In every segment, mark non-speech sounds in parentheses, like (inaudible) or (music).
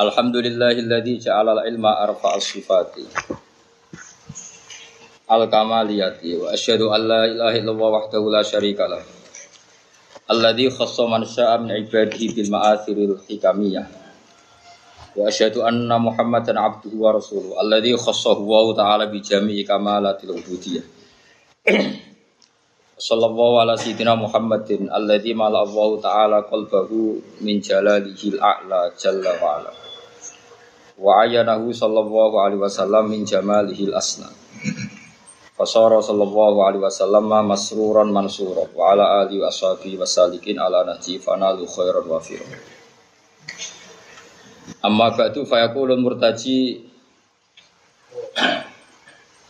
Alhamdulillahilladzi ja'ala al-ilma arfa'as sifati. Al-kamaliyati wa asyhadu an la ilaha illallah wahdahu la syarika lah. Alladzi khassa man syaa min ibadihi bil ma'athiril hikamiyah. Wa asyhadu anna Muhammadan abduhu wa rasuluhu alladzi khassahu wa ta'ala bi jami'i kamalatil ubudiyah. (clears throat) Sallallahu ala sayyidina Muhammadin alladzi mala ta'ala qalbahu min jalalihil a'la jalla wa wa ayanahu sallallahu alaihi wasallam min jamalihil asna fasara sallallahu alaihi wasallam masruran mansura wa ala alihi wa ashabihi wasalikin ala nahji fanalu khairan wa firan amma ba'du fayaqulu murtaji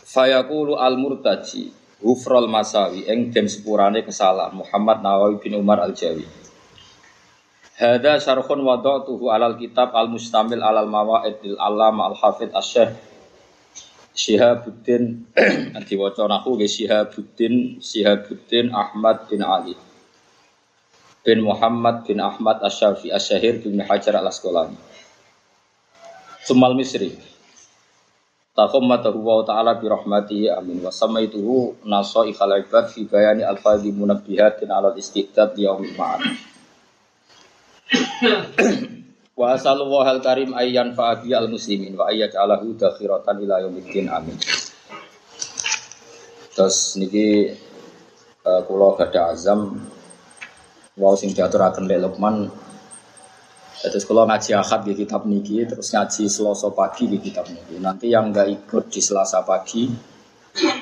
fayaqulu al murtaji Hufral Masawi eng den sepurane kesalahan Muhammad Nawawi bin Umar Al Jawi Hada syarhun wada'tuhu alal kitab al mustamil alal mawaid lil alam al hafid asyih Syihabuddin diwaca nahu ge Syihabuddin Syihabuddin Ahmad bin Ali bin Muhammad bin Ahmad Asyafi Asyahir bin Hajar al Asqalani Sumal Misri. Takommatahu wa ta'ala bi rahmatihi amin. Wa samaituhu nasa ikhal ibad fi bayani alfadhi munabbihatin ala istidad yaumil ma'ad (coughs) Wa asallallahu al karim ayyan fa'abi al muslimin wa ayyaj alahu dakhiratan ila yaumiddin amin. Terus niki uh, kula azam wau sing diaturaken Lek Lukman Terus kalau ngaji akad di kitab niki, terus ngaji selasa pagi di kitab niki. Nanti yang nggak ikut di selasa pagi,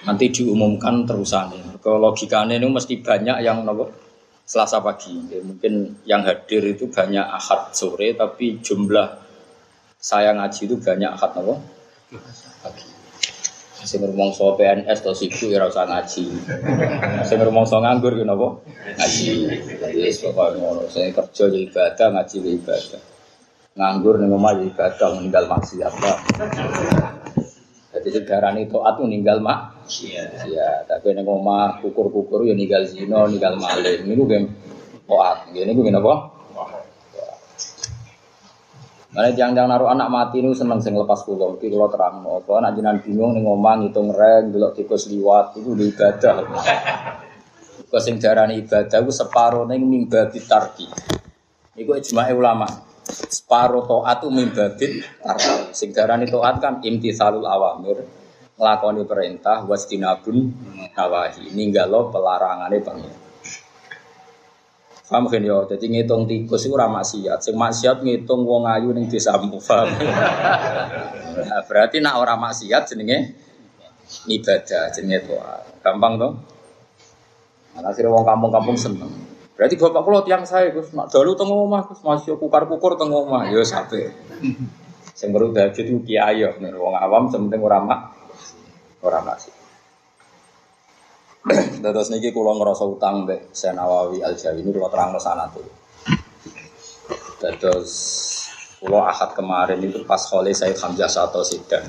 nanti diumumkan terusan. Kalau logikanya ini mesti banyak yang nopo selasa pagi. Ya, mungkin yang hadir itu banyak akad sore, tapi jumlah saya ngaji itu banyak akad nopo pagi. Sing rumangsa PNS atau sibuk ya usah ngaji. Sing rumangsa nganggur ya napa? Ngaji. Wis pokoke ngono. Sing kerja ya ibadah, ngaji ya ibadah. Nganggur ning omah ya ibadah, meninggal maksiat. Jadi sekarang itu atu ninggal mak. Iya. Tapi ning omah kukur-kukur ya ninggal zina, ninggal maling. Niku game toat. Ngene niku napa? Mana jangan-jangan naruh anak mati nu seneng sing lepas pulau. Iki kalau terang mau. Kalau nak jinan bingung nih ngomong ngitung reng, delok tikus liwat itu ibadah. Kau sing darani ibadah itu separuh neng mimba bitarki. Iku ijma ulama. Separuh toat itu mimba bit tarki. Sing darani toat kan awamir. Ngelakoni perintah wastinabun nawahi. Ninggalo pelarangannya bangun. Paham kan yo, jadi ngitung tikus itu ramah maksiat. Sing maksiat ngitung wong ayu ning desamu, paham? Nah, berarti nak ora maksiat jenenge ibadah, jenenge doa. Gampang dong? Nah, akhirnya wong kampung-kampung seneng. Berarti bapak kula tiang saya Gus, nak dalu teng omah Gus, masih kukar-kukur teng omah. Yo sampe. Sing baru dadi itu kiai yo, wong awam sementing ora mak ora maksiat. (clears throat) Terus niki kula ngerasa utang mbek Senawawi Al Jawi ini kula terangno sanad. Terus kula ahad kemarin itu pas Khalil Said Hamzah Sato Sidan.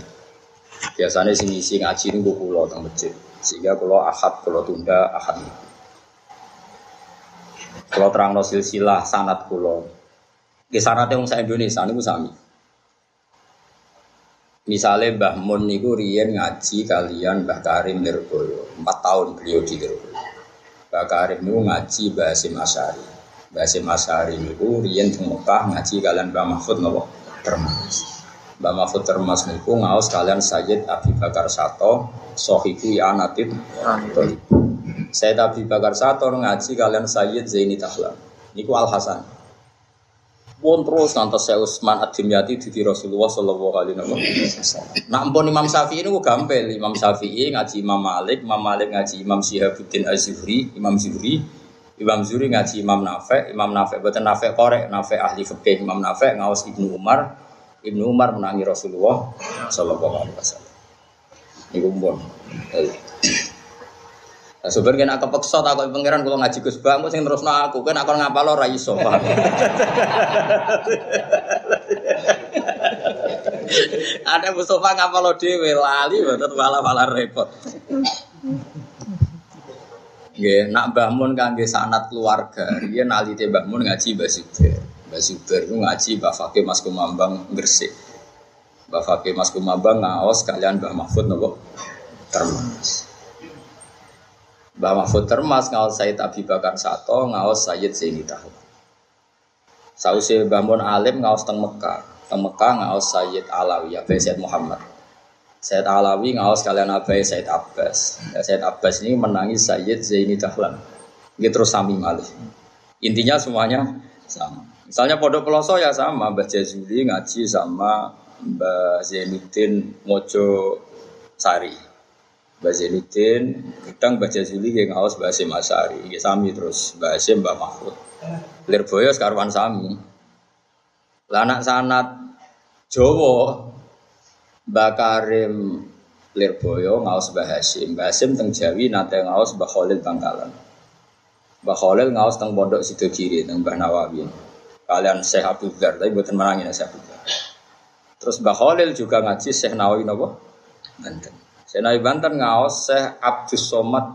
Biasanya sing isi ngaji niku kula teng. Sehingga kula ahad kula tunda ahad. Kula terangno silsilah sanad kula. Nggih sanate wong sak Indonesia niku sami. Misalnya Mbah Mun niku riyen ngaji kalian Mbah Karim Nirboyo, 4 tahun beliau di Nirboyo. Mbah Karim niku ngaji Mbah Hasim Asyari. Mbah Hasim Asyari niku riyen di Mekah ngaji kalian Mbah Mahfud napa? Termas. Mbah Mahfud Termas niku ngaos kalian Sayyid Abi Bakar Sato, Sohibu Anatit. Sayyid Abi Bakar Sato ngaji kalian Sayyid Zaini Tahlan. Niku Al Hasan. pun terus ngantos saya Utsman Ad-Dimyati di Rasulullah Shallallahu Alaihi Wasallam. Nah, ampun Imam Syafi'i ini gampil. Imam Syafi'i ngaji Imam Malik, Imam Malik ngaji Imam Syihabuddin Az-Zuhri, Imam Zuhri, Imam Zuhri ngaji Imam Nafek, Imam Nafek betul Nafek korek, Nafek ahli fikih, Imam Nafek ngawas Ibnu Umar, Ibnu Umar menangi Rasulullah Sallallahu Alaihi Wasallam. Ini kumpul. Nah, sebenarnya nak kepeksa tak kau pangeran kalau ngaji Gus Bang, sing terus aku kan aku ngapa lo raiso Ada (laughs) Mustafa ngapa lo dewe lali, betul malah malah repot. Nggih, nak Mbah Mun kangge sanat keluarga, dia nalite Mbah Mun ngaji Mbah Zubair. Mbah Zubair ku ngaji Mbah Fakih Mas Kumambang Gresik. Mbah Fakih Mas Kumambang ngaos kalian Mbah Mahfud nopo termas. Mbah Mahfud termas ngaos Said Abi Bakar Sato, ngaos Sayyid Tahu. Sausi Mbah Mun alim ngaos teng Mekah. Teng Mekah ngaos Sayyid Alawi, ya Sayyid Muhammad. Said Alawi ngawas kalian abai Said Abbas. Ya, Said Abbas ini menangis Sayyid Zaini Dahlan. Gitu terus sami malih. Intinya semuanya sama. Misalnya pondok peloso ya sama, Mbah Jazuli ngaji sama Mbah Zainuddin Mojo Sari. Mbah Zainuddin, kadang Mbah Jazuli yang ngawas Mbah Hasim Asari. Ya sami terus, Mbah Hasim, Mbah Mahfud. Lirboyo sekarwan sami. Lanak sanat Jawa Mbak Karim Lirboyo ngaos Mbah Hasim. Hasim teng Jawi nate ngaos Mbah Khalil Bangkalan. Mbah Khalil ngaos teng Pondok Sidogiri teng Mbah Nawawi. Kalian Syekh Abdul tapi buatan menangin Syekh Abdul. Terus Mbah Khalil juga ngaji Syekh Nawawi napa? Banten. Syekh Nawawi Banten ngaos Syekh Abdul Somad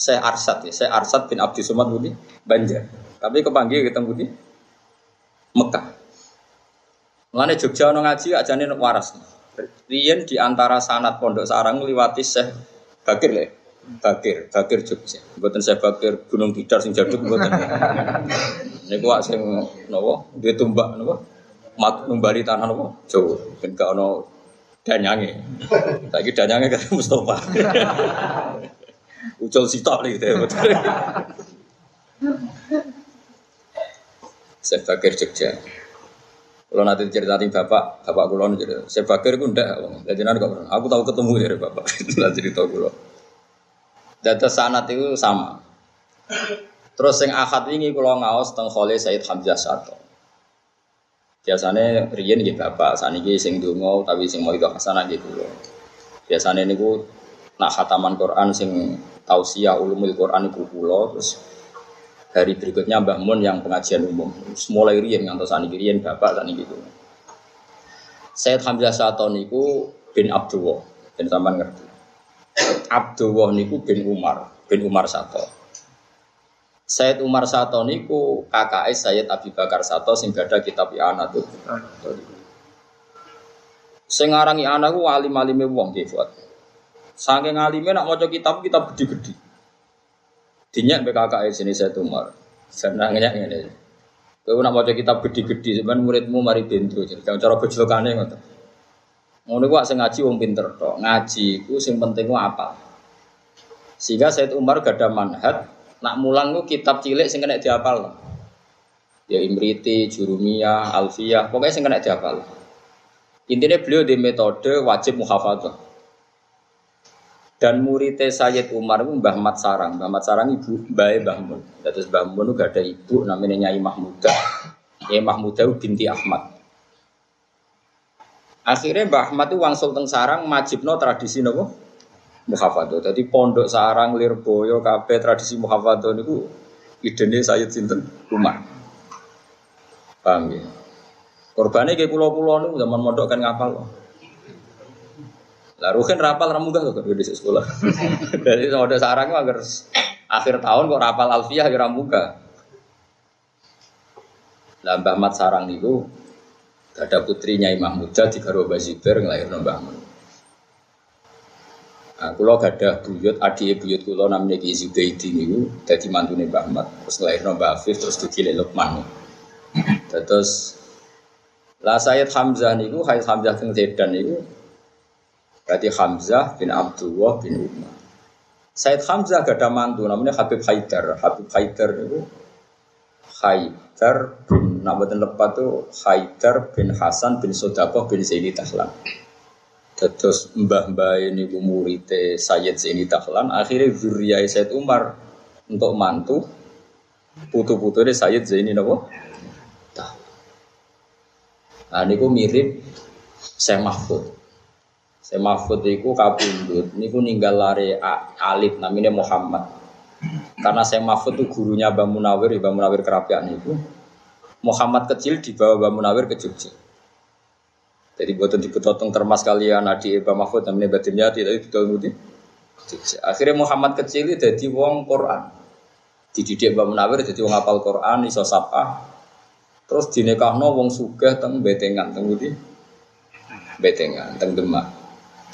Syekh Arsad ya, Syekh Arsad bin Abdul Somad Budi Banjar. Tapi kepanggil ketemu di Mekah. Mulane Jogja ono ngaji ajane waras. Rian di antara sanat pondok sarang liwati Syekh Bakir le. Bakir, Bakir Jogja. Buatan Syekh Bakir Gunung Tidar sing jaduk buatan. Ini gua sing nopo, dia tumbak nopo, mat numbali tanah nopo, Jawa. Ben gak ono danyange. Lagi danyange kata Mustafa. (laughs) Ucul sitok nih gitu ya. (laughs) Syekh Bakir Jogja. Kalau nanti cerita nanti bapak, bapak kulo nih (laughs) cerita. Saya bakir gue ndak, jadi nanti kok aku tahu ketemu dari bapak. Itulah cerita kulo. Data sanat itu sama. Terus yang akad ini kulo ngaos teng Khole Said Hamzah Sato. Biasanya riyen gitu bapak, saat ini sing dungo tapi sing mau itu hasanah gitu kulo. Biasanya ini gue nak khataman Quran sing tausiah ulumul Quran itu kulo terus hari berikutnya Mbah Mun yang pengajian umum. Mulai riyen ngantos saniki riyen bapak tani gitu. Said Hamzah Sato niku bin Abdullah, dan sampean ngerti. Abdullah niku bin Umar, bin Umar Sato. Said Umar Sato niku kakak Sayyid Abi Bakar Sato sing gada kitab I'ana tuh. Sing arangi anak ku alim-alime wong nggih buat. Saking alime nak maca kitab kitab gede-gede. Dinyak BKK sini saya tumar. Senang nyak ngene. Kowe nak maca kitab gede-gede sampean muridmu mari bentro. Jangan cara bejlokane ngoten. Ngono ku sing ngaji wong pinter tok. Ngaji ku sing penting ku apa? Sehingga Said Umar gak ada manhat nak mulang ku kitab cilik sing kena dihafal. Ya Imriti, Jurumiyah, Alfiyah, pokoknya sing kena dihafal. Intinya beliau di metode wajib muhafadzah. Dan muridnya Sayyid Umar itu Mbah Mat Sarang. Mbah Mat Sarang ibu Mbah Mbah Mun. Terus Mbah Mun itu ada ibu namanya Nyai Mahmuda. Nyai Mahmuda itu binti Ahmad. Akhirnya Mbah Ahmad itu wangsul teng Sarang majibno tradisi nopo muhafadzah. Jadi pondok Sarang, Lirboyo, kabeh tradisi muhafadzah niku idene Sayyid sinten Umar. Paham ya? Kayak pulau-pulau niku zaman mondok kan ngapal. Lah Ruhin rapal ramu gak kok di sekolah. (laughs) Jadi ada sarang agar akhir tahun kok rapal alfiah ya ramu gak. Lah Mbah Mat Sarang niku ada putrinya Imam Muda di Garo Baziber ngelahirno Mbah. Nah, gak ada buyut, adik buyut kulo namanya Ki Zubaidi niku dadi mantune Mbah Mat. Terus ngelahirno Mbah Afif terus dikile Lukman. Terus lah Sayyid Hamzah niku Sayyid Hamzah teng Sedan niku Berarti Hamzah bin Abdullah bin Umar. Said Hamzah gak ada mantu namanya Habib Haidar. Habib Haidar itu Haidar bin Nabatin lepat itu Haidar bin Hasan bin Sodakoh bin Zaini Tahlan. Terus mbah-mbah ini murite Sayyid Zaini Tahlan. Akhirnya zuriyah Said Umar untuk mantu putu-putu ini Sayyid Zaini Nabo. Nah niku mirip Syekh Mahfud. Syekh Mahfud iku kabundut, niku ninggal lari alif namanya Muhammad. Karena Syekh Mahfud itu gurunya Mbah Munawir, Mbah Munawir kerapian itu. Muhammad kecil dibawa Mbah Munawir ke Jogja. Jadi buatan dipotong termas kalian adik Mbah Mahfud namanya batinnya tidak itu Akhirnya Muhammad kecil itu jadi wong Quran. Dididik Mbah Munawir jadi wong apal Quran, iso sapa. Terus dinekahno wong sugih teng betengan teng ngendi? Betengan teng Demak.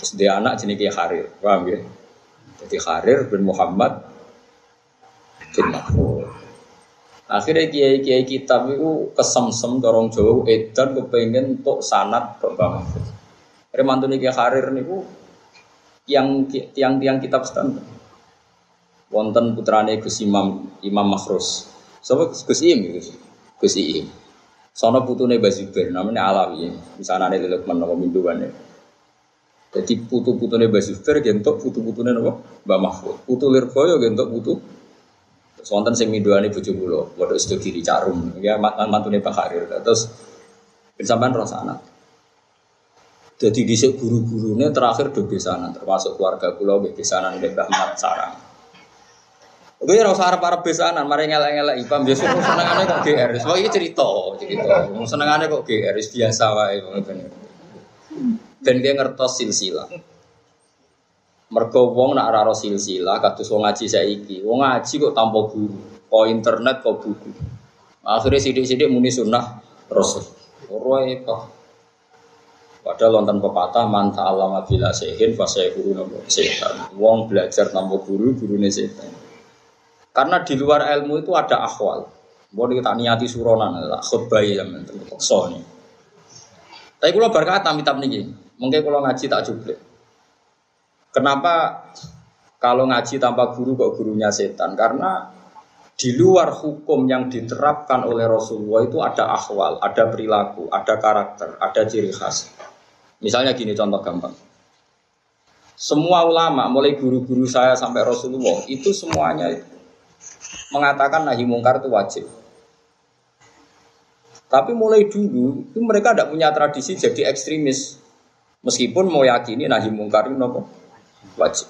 Terus dia anak jenenge Harir, paham ya? Jadi Harir bin Muhammad bin Mahfud. Akhirnya kiai-kiai kitab itu kesemsem dorong jauh edan kepengen untuk sanat Mahfud. Akhirnya mantune kiai Harir niku yang tiang tiang kitab standar. Wonten putrane Gus Imam Imam Makhrus. Sapa Gus Im Gus Im. Sono putune Bazibir namanya Alawi. Misanane Lukman napa minduwane. Jadi putu-putune Bazibir gentok putu-putune napa Mbah Mahfud. Putu Lirboyo gentok putu Wonten sing minduane bojo kula, padha sedo kiri carum. Ya mantune Pak Harir. Terus sampean roh sana. Jadi di guru-gurunya terakhir do besanan, termasuk keluarga kula nggih besanan Mbah Mat Sarang. Gue ya rasa arep arep besanan, mari ngelak-ngelak ipam biasa senengane kok GR. Wah iki cerita, cerita. Senengane kok GR biasa wae. Ben dia ngertos silsilah. Mergo wong nak ora silsilah kados wong ngaji saiki. Wong ngaji kok tanpa guru, kok internet kok buku. Akhirnya sidik-sidik muni sunnah Rasul. Ora itu. Padahal wonten pepatah manta alama bila sehin fase guru nopo setan. Wong belajar tanpa guru, gurune setan. Karena di luar ilmu itu ada akhwal. Mau kita niati suronan, lah khutbah ya mental nih. Tapi kalau berkata mitab nih, mungkin kalau ngaji tak jublik. Kenapa kalau ngaji tanpa guru kok gurunya setan? Karena di luar hukum yang diterapkan oleh Rasulullah itu ada akhwal, ada perilaku, ada karakter, ada ciri khas. Misalnya gini contoh gampang. Semua ulama, mulai guru-guru saya sampai Rasulullah, itu semuanya mengatakan nahi mungkar itu wajib. Tapi mulai dulu itu mereka tidak punya tradisi jadi ekstremis. Meskipun mau yakini nahi mungkar itu nopo wajib.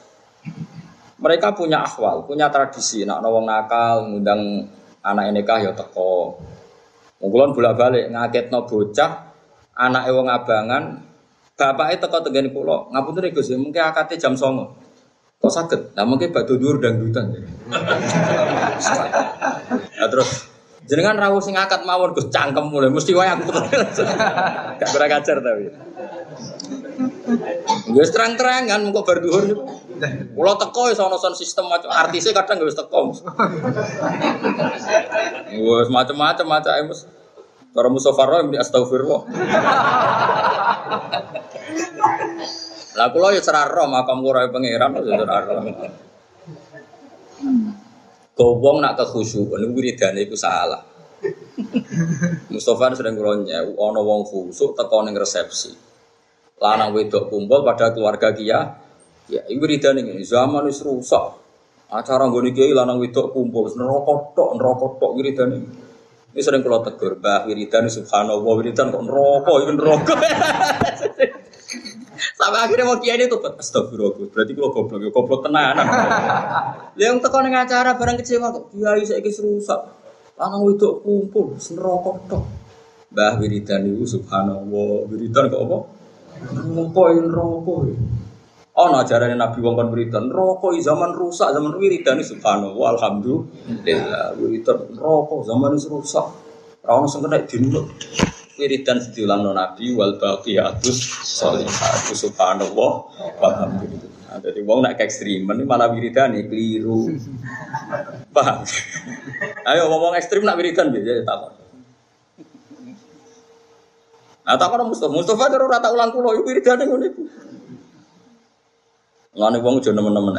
Mereka punya akhwal, punya tradisi. Nak nawang nakal, ngundang anak nikah ya teko. Mungkulon bolak balik ngaket no bocah, anak ewang abangan, Bapak itu teko tenggane pulau, ngapun tuh Gus, mungkin akate jam songo. Kok sakit? Nah mungkin batu dur dan dutan. (laughs) nah, terus jenengan rawuh sing akad mawon Gus cangkem mulai mesti wae aku (laughs) Gak tapi. Gus terang-terangan muka berduhur niku. Kula teko iso ana sistem macam artisnya kadang gak wis teko. Wes macam-macam macam mus. Para Mustafa Roy muni astagfirullah. Lah kula ya ora roh makam kula pangeran ya ora roh. Gowong nak kekhusyukan wiridane iku salah. Mustafa sering kula ana wong khusuk teko ning resepsi. Lanang wedok kumpul pada keluarga kia. Ya, iku wiridane ngene, zaman wis rusak. Acara nggone kiai lanang wedok kumpul neraka tok, neraka tok wiridane. Ini sering kalau tegur, bah wiridan subhanallah wiridan kok neraka, itu neraka. Sampai akhirnya mau kiai itu astagfirullah. Berarti kalau goblok, ya goblok tenanan. (laughs) Yang teko ning acara barang kecewa kok kiai saiki rusak. Lanang wedok kumpul, neraka tok. Mbah wiridan itu subhanallah, wiridan kok apa? Neraka, neraka. Oh, no ajaran Nabi wong kon wiridan rokok zaman rusak zaman wiridan subhanallah alhamdulillah wiridan rokok zaman rusak. Ora ono sing kena dinut. Wiridan diulang Nabi wal baqiyatus sholihatu subhanallah walhamdulillah. Nah, jadi wong nak ekstrim ini malah wiridan keliru. Paham? (laughs) Ayo ngomong ekstrim nak wiridan biasa takon. Nah, takon Mustafa, Mustafa terus rata ulang kulo, wiridan ngono iku. Ngene wong aja nemen-nemen.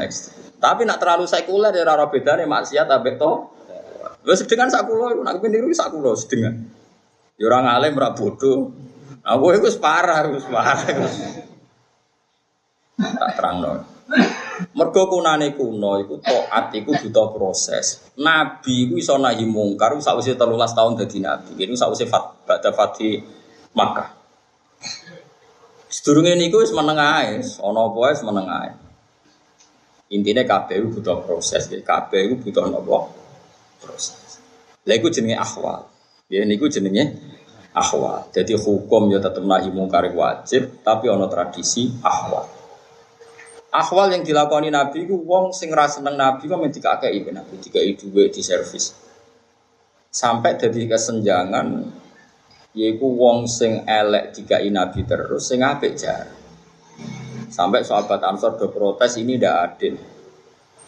Tapi nak terlalu sekuler ya ora bedane maksiat ambek to. Wis sedengan sak iku nak niru sak sedengan. Ya ora ngalim ora bodoh. Aku iku wis parah, wis parah. Tak terangno. Mergo kunane kuno iku taat iku butuh proses. Nabi iku iso nahi mungkar sakwise 13 tahun dadi nabi. Iku sakwise fat badha fati Makkah. Sedurunge niku wis meneng ae, ana apa wae meneng ae. Intine KPU butuh proses, KPU butuh napa? Proses. Lha iku jenenge akhwal. Ya niku jenenge akhwal. Jadi hukum ya tetap nahi mungkar wajib, tapi ana tradisi akhwal. Akhwal yang dilakoni Nabi itu wong sing ra seneng Nabi kok men dikakeki Nabi, dikai dhuwit di servis. Sampai jadi kesenjangan yaiku wong sing elek dikai Nabi terus sing apik jar. Sampai sahabat Ansor do protes ini tidak adil.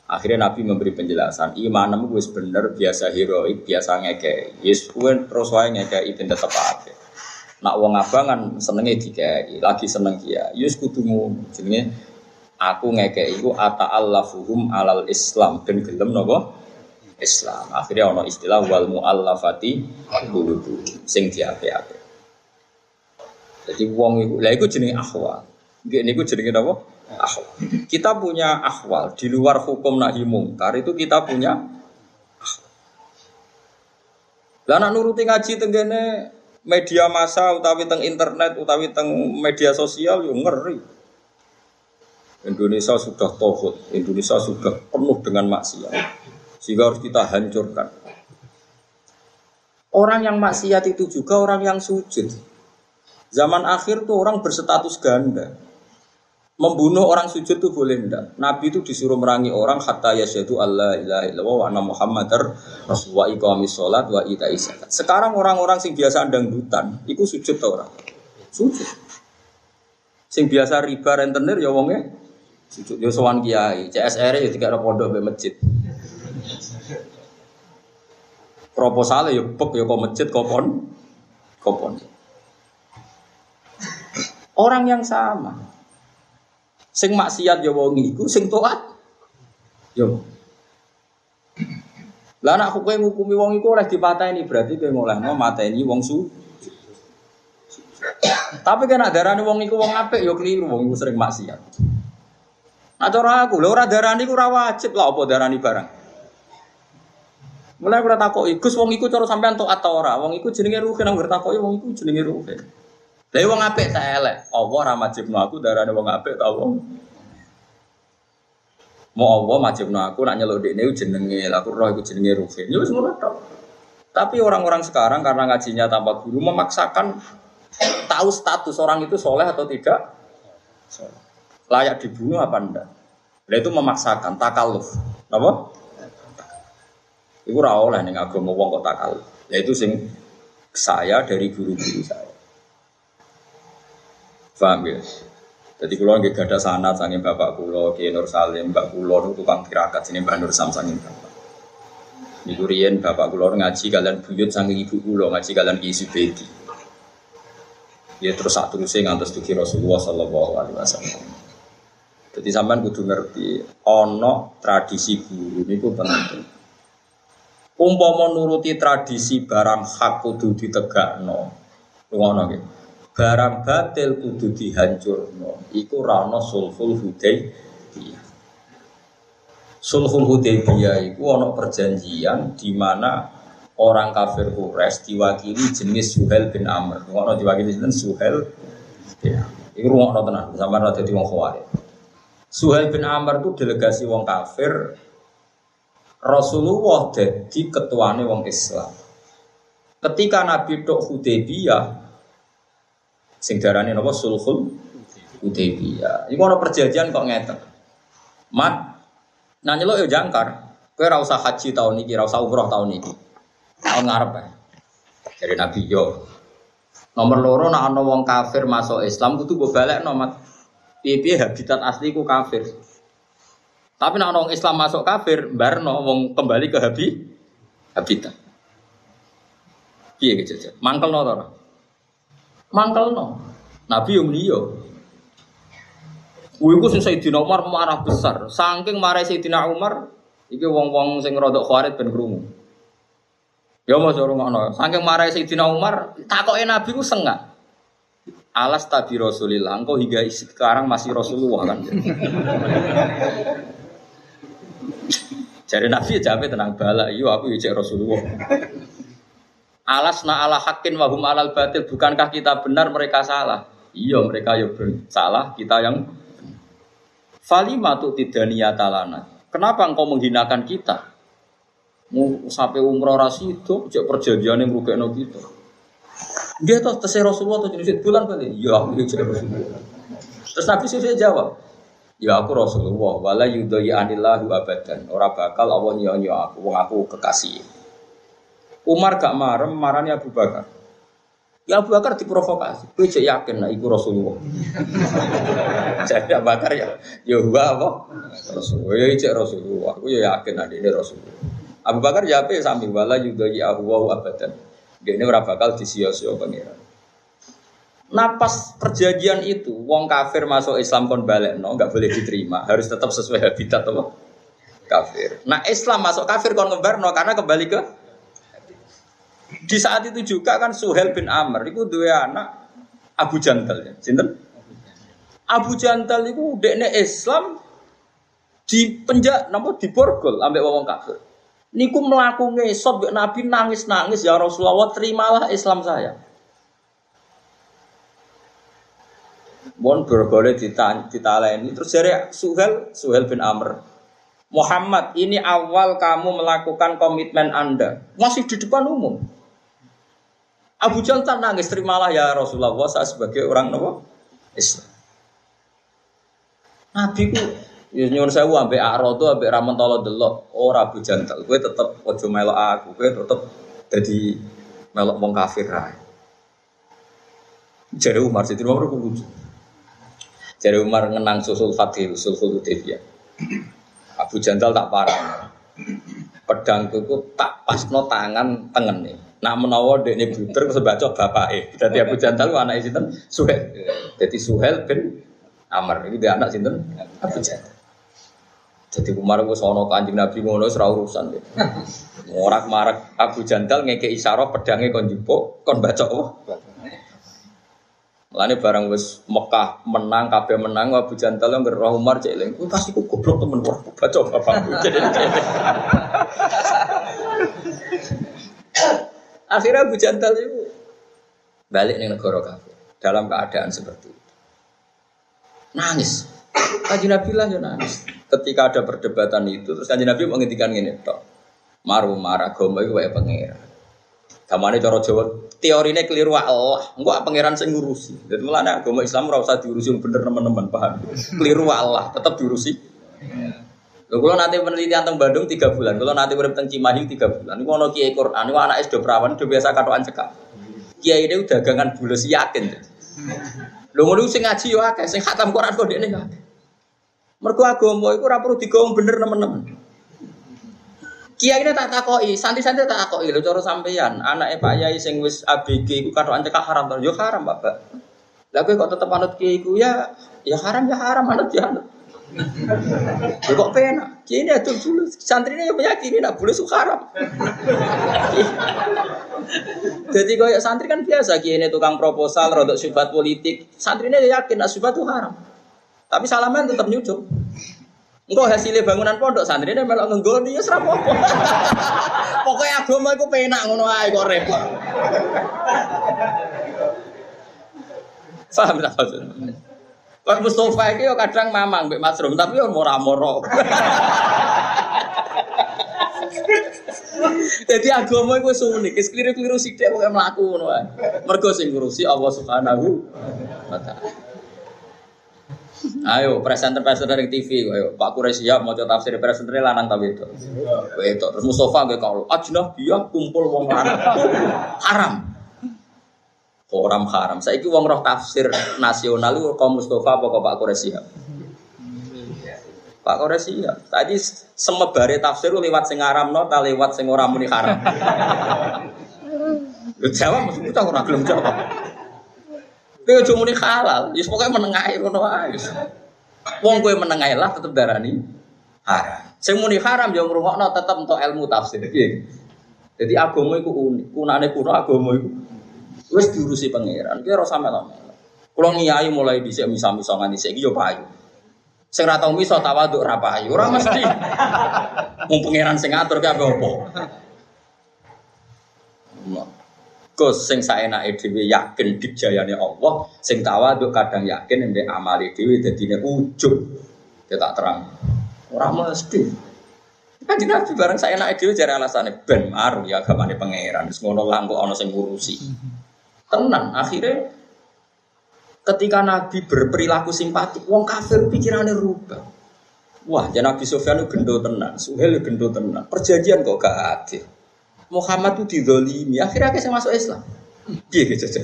Akhirnya Nabi memberi penjelasan, imanmu gue bener, biasa heroik, biasa ngeke. Yes, gue terus wae ngeke itu tetap apa. Nak wong abangan senengnya dikei, lagi seneng kia. Yes kudumu, jenenge aku ngeke iku ata allafuhum alal Islam dan gelem nopo Islam. Akhirnya ono istilah wal muallafati qulubu sing diape-ape. Jadi wong iku, lah iku jenenge akhwal. Nggih niku jenenge napa? Ahwal. Kita punya ahwal di luar hukum nahi mungkar itu kita punya Lah nak nuruti ngaji tenggene media massa utawi teng internet utawi teng media sosial yo ngeri. Indonesia sudah tohut, Indonesia sudah penuh dengan maksiat. Sehingga harus kita hancurkan. Orang yang maksiat itu juga orang yang sujud. Zaman akhir tuh orang berstatus ganda membunuh orang sujud itu boleh enggak? Nabi itu disuruh merangi orang hatta yasyadu Allah ilaha illallah wa anna muhammadar wa iqamis sholat wa ita zakat. Sekarang orang-orang sing biasa dangdutan itu sujud tau orang. Sujud. Sing biasa riba rentenir ya wonge sujud yo sowan kiai, CSR ya tidak ada pondok be masjid. Proposal ya pek ya kok masjid kopon kopon. Orang yang sama. Sing maksiat ya wong iku, sing taat yo. Lah nak kowe ngukumi wong iku oleh dipateni berarti kowe ngolehno mateni wong su. Tapi kan darani wong iku wong apik ya keliru wong iku sering maksiat. Nah aku, lho ora darani ku ora wajib lah apa darani barang. Mulai kula takoki, Gus wong iku cara sampean taat ta ora? Wong iku jenenge ruhe nang takoki wong iku jenenge ruhe. Lah wong apik tak elek. Allah ra majibno aku darane wong apik ta wong. Mau Allah majibno aku nak nyeluk dekne jenenge, lah aku roh iku jenenge Rufin. Ya wis ngono tok. Tapi orang-orang sekarang karena ngajinya tanpa guru memaksakan tahu status orang itu soleh atau tidak. Layak dibunuh apa enggak? Lah itu memaksakan takaluf. Apa? Iku ora oleh ning agama wong kok takaluf. Ya itu sing saya dari guru-guru saya. Paham ya? Jadi kalau nggak ada sanat sangin bapak kulo, Ki Nur Salim, mbak kulo tukang tirakat sini mbak Nur Sam sangin bapak. Niku bapak kulo ngaji kalian buyut sangin ibu kulo ngaji kalian Ki Subedi. Ya terus satu terusnya ngantos tuki Rasulullah Sallallahu Alaihi Wasallam. Jadi sampean kudu ngerti, ono tradisi guru niku penting. Umpama nuruti tradisi barang hak kudu ditegakno. Ngono nggih. Barang batil kudu dihancurno. Iku rano sulhul hudaybiyah. Sulhul hudaybiyah iku ana perjanjian di mana orang kafir Quraisy diwakili jenis Suhel bin Amr. Ngono diwakili jenis Suhel ya. Iku ngono tenan sampean ora dadi wong khawarij. Suhel bin Amr itu delegasi wong kafir Rasulullah jadi ketuane wong Islam ketika Nabi Tok Hudaybiyah Sing darane napa sulhul Hudaybiyah. Iku ana perjanjian kok ngeten. Mat nyeluk yo jangkar. Kowe ora usah haji tahun iki, ora usah umroh tahun iki. Tahun ngarep ya. Dari Nabi yo. Nomor loro nak ana wong kafir masuk Islam kudu mbok balekno mat. Piye-piye habitat asli ku kafir. Tapi nak orang Islam masuk kafir, barno wong kembali ke habi habitat. Piye gitu Mangkel no mangkel no. Nabi yang beliau. Ku sing Sayyidina Umar marah besar. Saking marah Sayyidina Umar, iki wong-wong sing rodok khawarit ben krungu. Ya mau suruh ngono. Saking marah Sayyidina Umar, takoke Nabi ku sengak. Alas tabi Rasulillah, engkau hingga sekarang masih Rasulullah kan. Jadi Nabi ya jawab tenang bala, iya aku ya Rasulullah. Alas na ala hakin wahum alal batil. Bukankah kita benar mereka salah? Iya mereka ya salah, kita yang Falima tu tidak niatalana. Kenapa engkau menghinakan kita? Mau sampai umroh rasi itu, cek perjanjian yang rugi kita. Dia tuh terserah Rasulullah tuh jenis bulan kali. Ya aku cek Rasulullah. Terus Nabi sudah jawab, Ya aku Rasulullah, wala yudhaya anillahu abadan. Ora bakal Allah nyonya aku, wong aku kekasih. Umar gak marem, marani Abu Bakar. Ya Abu Bakar diprovokasi. Kowe cek yakin lah iku Rasulullah. (laughs) Jadi Abu Bakar ya, ya gua apa? Rasulullah. Ya cek Rasulullah. Aku ya yakin ini Rasulullah. Abu Bakar ya apa ya sami wala yudhaya Allahu abadan. Dia ini ora bakal disio-sio pangeran. Napas perjanjian itu, wong kafir masuk Islam kon balik, no, nggak boleh diterima, harus tetap sesuai habitat apa? Kafir. Nah Islam masuk kafir kon no, karena kembali ke di saat itu juga kan Suhel bin Amr itu dua anak Abu Jantal ya, Sinten? Abu Jantal itu dekne Islam di penjak napa di borgol ambek wong kafir. Niku melaku ngesot Nabi nangis-nangis ya Rasulullah terimalah Islam saya. Mohon berboleh ditaleni. Terus dari Suhel, Suhel bin Amr. Muhammad, ini awal kamu melakukan komitmen Anda. Masih di depan umum. Abu Jal tak nangis, terimalah ya Rasulullah saya sebagai orang Nabi Islam. Nabi ku Ya nyuwun sewu ambek Arodo ambek Ramontolo delok ora Abu Jantal. Kowe tetep aja melok aku, kowe tetep dadi melok wong kafir. Jadi Umar Sidin Umar ku. Jadi Umar ngenang susul Fatih, susul Hudaybiyah. Abu Jandal tak parah. Pedang itu tak pas no tangan tengen nih. Nak menawa dek ini buter sebaca bapak eh. Jadi Abu Jandal anak sinten Suhel. Jadi Suhel bin Amr ini dia anak sinten Abu Jandal. Jadi Umar gue sono kanjeng Nabi ngono serau urusan deh. Morak marak Abu Jandal ngeke isyarat pedangnya kon jupuk kon baca oh. Lani barang wis Mekah menang, kabeh menang, Abu Jantal yang gerah Umar cek eling. pasti ku goblok temen wah baca bapakku. Jadi (laughs) Akhirnya Abu Jantal itu balik nih negara kafir dalam keadaan seperti itu. Nangis. Kaji Nabi lah ya nangis. Ketika ada perdebatan itu, terus kaji Nabi menghentikan ini, tok. Maru marah gombal itu kayak pangeran. Kamane cara Jawa teorine keliru Allah, enggak pangeran sing ngurusi. Dadi mulane agama Islam ora usah diurusi bener teman-teman, paham? Keliru Allah, tetap diurusi. Lho kula nanti penelitian teng Bandung 3 bulan, kula nanti urip teng Cimahi 3 bulan. Niku ana kiai Quran, niku anake do prawan, do biasa katokan cekak. Kiai ini dagangan bulus yakin. Lho ngono sing ngaji yo akeh, sing khatam Quran kok dekne akeh. Mergo agama iku ora perlu digawe bener teman-teman. Kiai ini tak takoi, santri-santri tak takoi lho cara sampeyan. Anake Pak Yai sing wis ABG iku katokan cekak haram to. Yo haram, Bapak. Kowe kok tetep anut kiai iku ya ya haram ya haram anut ya. Ya kok pena. Kiai ini adul dulu. Santri ini meyakini nak boleh suka haram. Jadi kaya santri kan biasa kiai ini tukang proposal, rodok syubhat politik. Santri ini yakin nak syubhat itu haram. Tapi salaman tetap nyucuk. Engkau hasilnya bangunan pondok santri ini melok ngenggol dia serap apa. (laughs) Pokoknya agama itu penak ngono ae kok repot. Paham tak maksudnya? Pak Mustafa itu kadang mamang mbek Mas Rum, tapi yo moro-moro. (laughs) Jadi agama itu unik, keliru-keliru sih dia pokoknya melaku ngono ae. Mergo sing ngurusi Allah Subhanahu wa taala. Ayo presenter-presenter dari TV, ayo Pak Kure siap mau tafsir presenter lanang tapi itu. Itu terus Mustafa gue kalau ajnah dia kumpul wong lanang. (laughs) Haram. Haram haram. Saya wong roh tafsir nasional itu kaum Mustafa apa Pak Kure siap? Pak Kure siap. Tadi semebare tafsir lewat sing haram no, lewat sing ora muni haram. (laughs) Lu jawab ora gelem jawab. Kowe aja muni halal, ya pokoke menengahi ngono wae. Wong kowe menengahi lah tetep darani haram. Sing muni haram ya ngrungokno tetep untuk ilmu tafsir. Jadi agama iku unik, kunane kuno agama iku wis diurusi pangeran. Kowe ora sampe lho. Kulo ngiyai mulai dhisik misa-misa nganti saiki yo payu. Sing ora tau misa tawaduk ora payu, ora mesti. Wong pangeran sing ngatur apa-apa. Gus sing saenake dhewe yakin dijayane Allah, sing tawaduk kadang yakin nek amali dhewe dadine ujub. Dia tak terang. Ora mesti. Kan Nabi bareng saya naik dhewe jare alasane ben maru ya agamane pangeran. Wis ngono lah kok ana sing ngurusi. Tenang, akhirnya ketika Nabi berperilaku simpatik, wong kafir pikirannya rubah. Wah, jadi Nabi Sofyan itu gendo tenang, Suhel gendo tenang. Perjanjian kok gak adil. Muhammad itu didolimi, akhirnya saya masuk Islam. Iya gitu aja.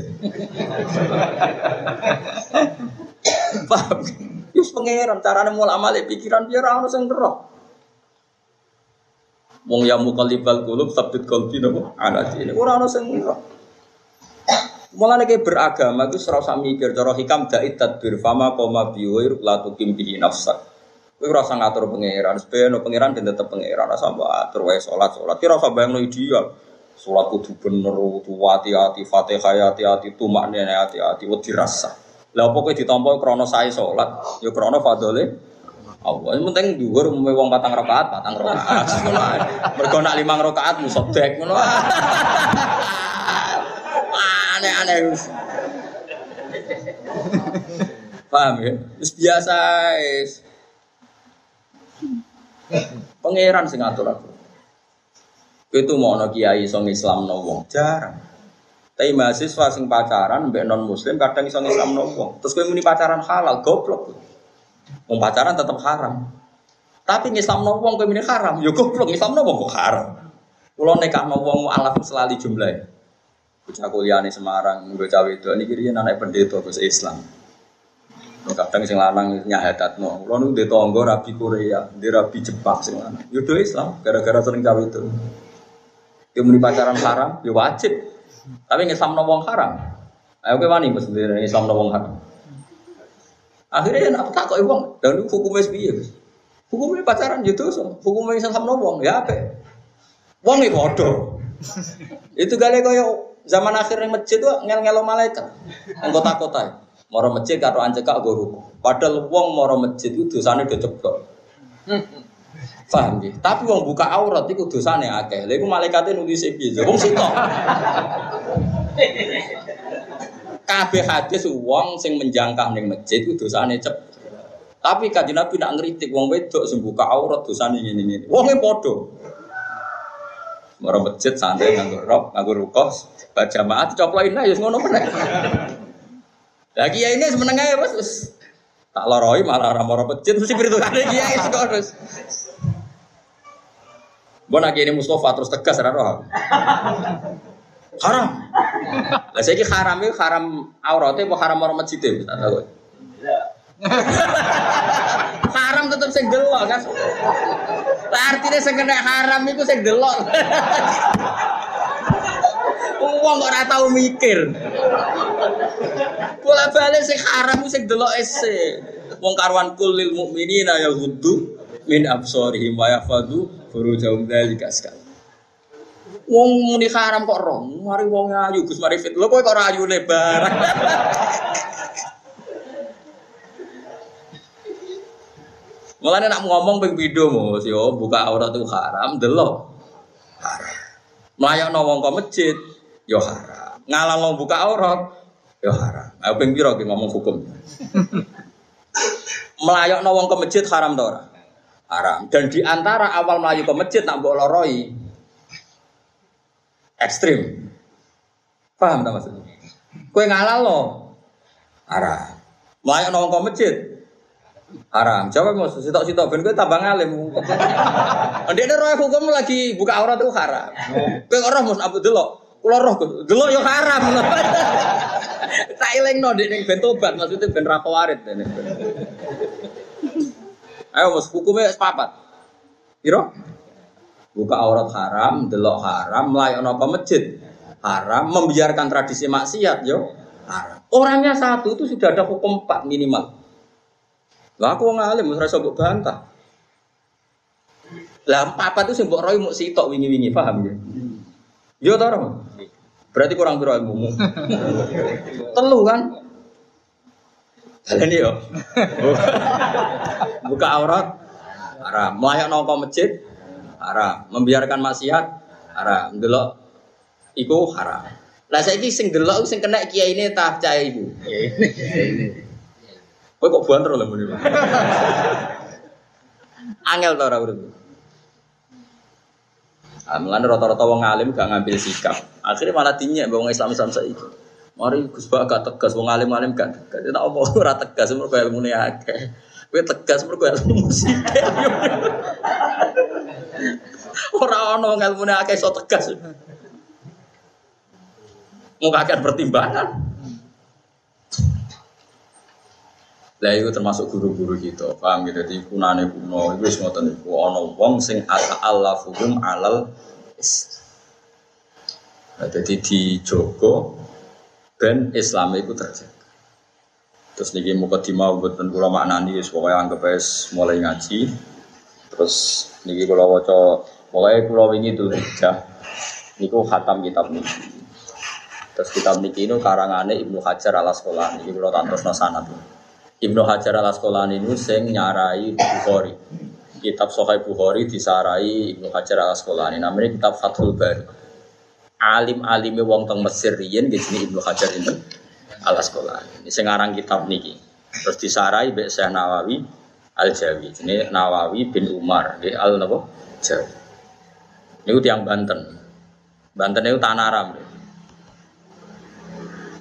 Paham? Yus pangeran, caranya mulai amale pikiran biar orang sing roh. Wong ya mukallibal qulub sabit qalbi napa ala dini. Ora ana sing roh. Mulane kayak beragama itu serasa mikir cara hikam dait tadbir fama koma biwir la tukim bihi nafsak. Kowe ora usah ngatur pangeran, sebeno pangeran ben tetep pangeran ora sampe atur wae salat salat. Kira usah bayangno ideal. Salat kudu bener, kudu hati-hati, Fatihah hati-hati, tumakne hati-hati, wedi rasa. Lah apa kowe ditampa krana sae ya krana fadhole Allah. Yang penting dhuwur umume wong patang rakaat, patang rakaat. (laughs) Mergo nak limang rakaat musobek ngono. (laughs) Aneh-aneh. Paham ya? Wis biasa wis. Pangeran sing ngatur aku. Itu mau no kiai song Islam no wong jarang. Tapi mahasiswa sing pacaran mbek non muslim kadang iso Islam no wong. Terus kowe muni pacaran halal goblok. Wong pacaran tetap haram. Tapi ngislam no wong kemini haram, yo goblok ngislam no wong kok haram. Kulo nekak no wong alaf selali jumlah. Bocah kuliah Semarang, bocah itu ini kiri anak pendeta bahasa Islam. Kadang sing lanang nyahadat no, kulo nu di tonggo rabi Korea, di rabi Jepang sing lanang. Yo Islam, gara-gara sering cawe itu. Yo muni pacaran haram, yo wajib. Tapi ngislam no wong haram. Ayo ke wani Islam no wong haram. Akhirnya nak tak kok wong, dan hukumnya sepiye. Hukumnya pacaran gitu, so. hukumnya Islam no wong ya apa? Wong itu bodoh. itu kali kaya zaman akhir yang masjid tuh ngel ngelo malaikat, anggota kota. Moro masjid karo anceka guru. Padahal wong moro masjid itu dosane udah ceblok. (laughs) Paham ya? Tapi wong buka aurat itu dosane akeh. Lha iku malaikate nulis piye? Wong sitok. (laughs) kabeh hadis wong sing menjangkah ning masjid ku dosane cep. Tapi kanjeng Nabi nak ngritik wong wedok sing buka aurat dosane ngene-ngene. Wonge padha. Mara masjid santai nganggo rok, nganggo rukoh, berjamaah dicoplokin ae ngono meneh. (laughs) Lah kiai ini semeneng ae wis wis tak loroi malah ora mara masjid mesti pirtukane kiai terus. Mbok nak ini Mustafa terus tegas ora roh. Haram. Lah saiki haram iki haram aurate apa haram orang masjid e? Tak tahu. haram tetep sing delok kan. Lah artine sing kena haram iku sing delok. (laughs) Wong kok ora tau mikir. Bola balik sing haram sing delok ese. Wong karuan kulil mukminina ya ghuddu min absarihim wa yafadu furujahum dzalika sekali. Wong muni haram kok roh, mari wong ayu Gus mari fit. Lho kowe kok ora ayu lebar. (laughs) Mulane nak ngomong ping pindho Mus yo buka aurat itu haram, delok. Haram. Mlayakno wong kok masjid yo haram. Ngalang buka aurat yo haram. Ayo ping pira ngomong hukum. (laughs) Melayakno wong ke masjid haram ta ora? Haram. Dan di antara awal melayu ke masjid nak mbok loroi ekstrim. Paham tak maksudnya? Kue ngalah lo, haram. Layak nongkrong masjid, haram. Coba mau sitok sitok ben kue tambah ngalim. Dia ada roh hukum lagi buka aurat itu haram. Kue orang mus abu delok, kulo roh delok yo haram. (laughs) Tak ileng no dek ben tobat maksudnya ben rapawarit. Ayo mus hukumnya sepapat. Iro? buka aurat haram, delok haram, melayani apa masjid haram, membiarkan tradisi maksiat yo haram. Orangnya satu itu sudah ada hukum empat minimal. Lah aku ngalim ora iso bantah. Lah apa itu sing mbok roy muk sitok wingi-wingi, paham ya? Yo ta Berarti kurang piro ilmu. Telu kan? Kalian yo. (laughs) Buka aurat haram, melayani apa masjid haram. Membiarkan maksiat haram. Delok iku haram. Lah saiki sing delok sing kena kiai ini tak cah iku. Kowe kok banter lho muni. (laughs) Angel to ora urip. Ah, mulane rata-rata wong alim gak ngambil sikap. Akhirnya malah dinyek wong Islam Islam saiki. Mari Gus Bak tegas, wong alim alim gak tegas. Tak apa (laughs) ora tegas, mergo ilmune akeh. Kowe tegas mergo ilmu sithik. (laughs) Ora ono ilmune akeh iso tegas. Muka akan pertimbangan. Lah itu termasuk guru-guru kita, paham gitu. Jadi kunane kuno, itu wis ngoten iku wong sing ata'allafuhum alal. Nah, jadi dijogo ben Islam itu terjaga. Terus niki muka dimau buatan kula maknani wis pokoke anggap wis mulai ngaji. Terus niki kula waca pokoke kula wingi tuh. Niku khatam kitab niki. Terus kitab niki ini karangane Ibnu Hajar al Asqalani. Niki kula tak terusno sanad. Ibnu Hajar al Asqalani ini sing nyarai Bukhari. Kitab Sahih Bukhari disarai Ibnu Hajar al Asqalani. Namanya kitab Fathul Bari. Alim-alime wong teng Mesir riyen nggih jenenge Ibnu Hajar ini al Asqalani. Sing aran kitab niki. Terus disarai mbek Syekh Nawawi Al Jawi. Ini Nawawi bin Umar nggih Al napa? Jawi. Niku tiang Banten. Banten itu Tanaram.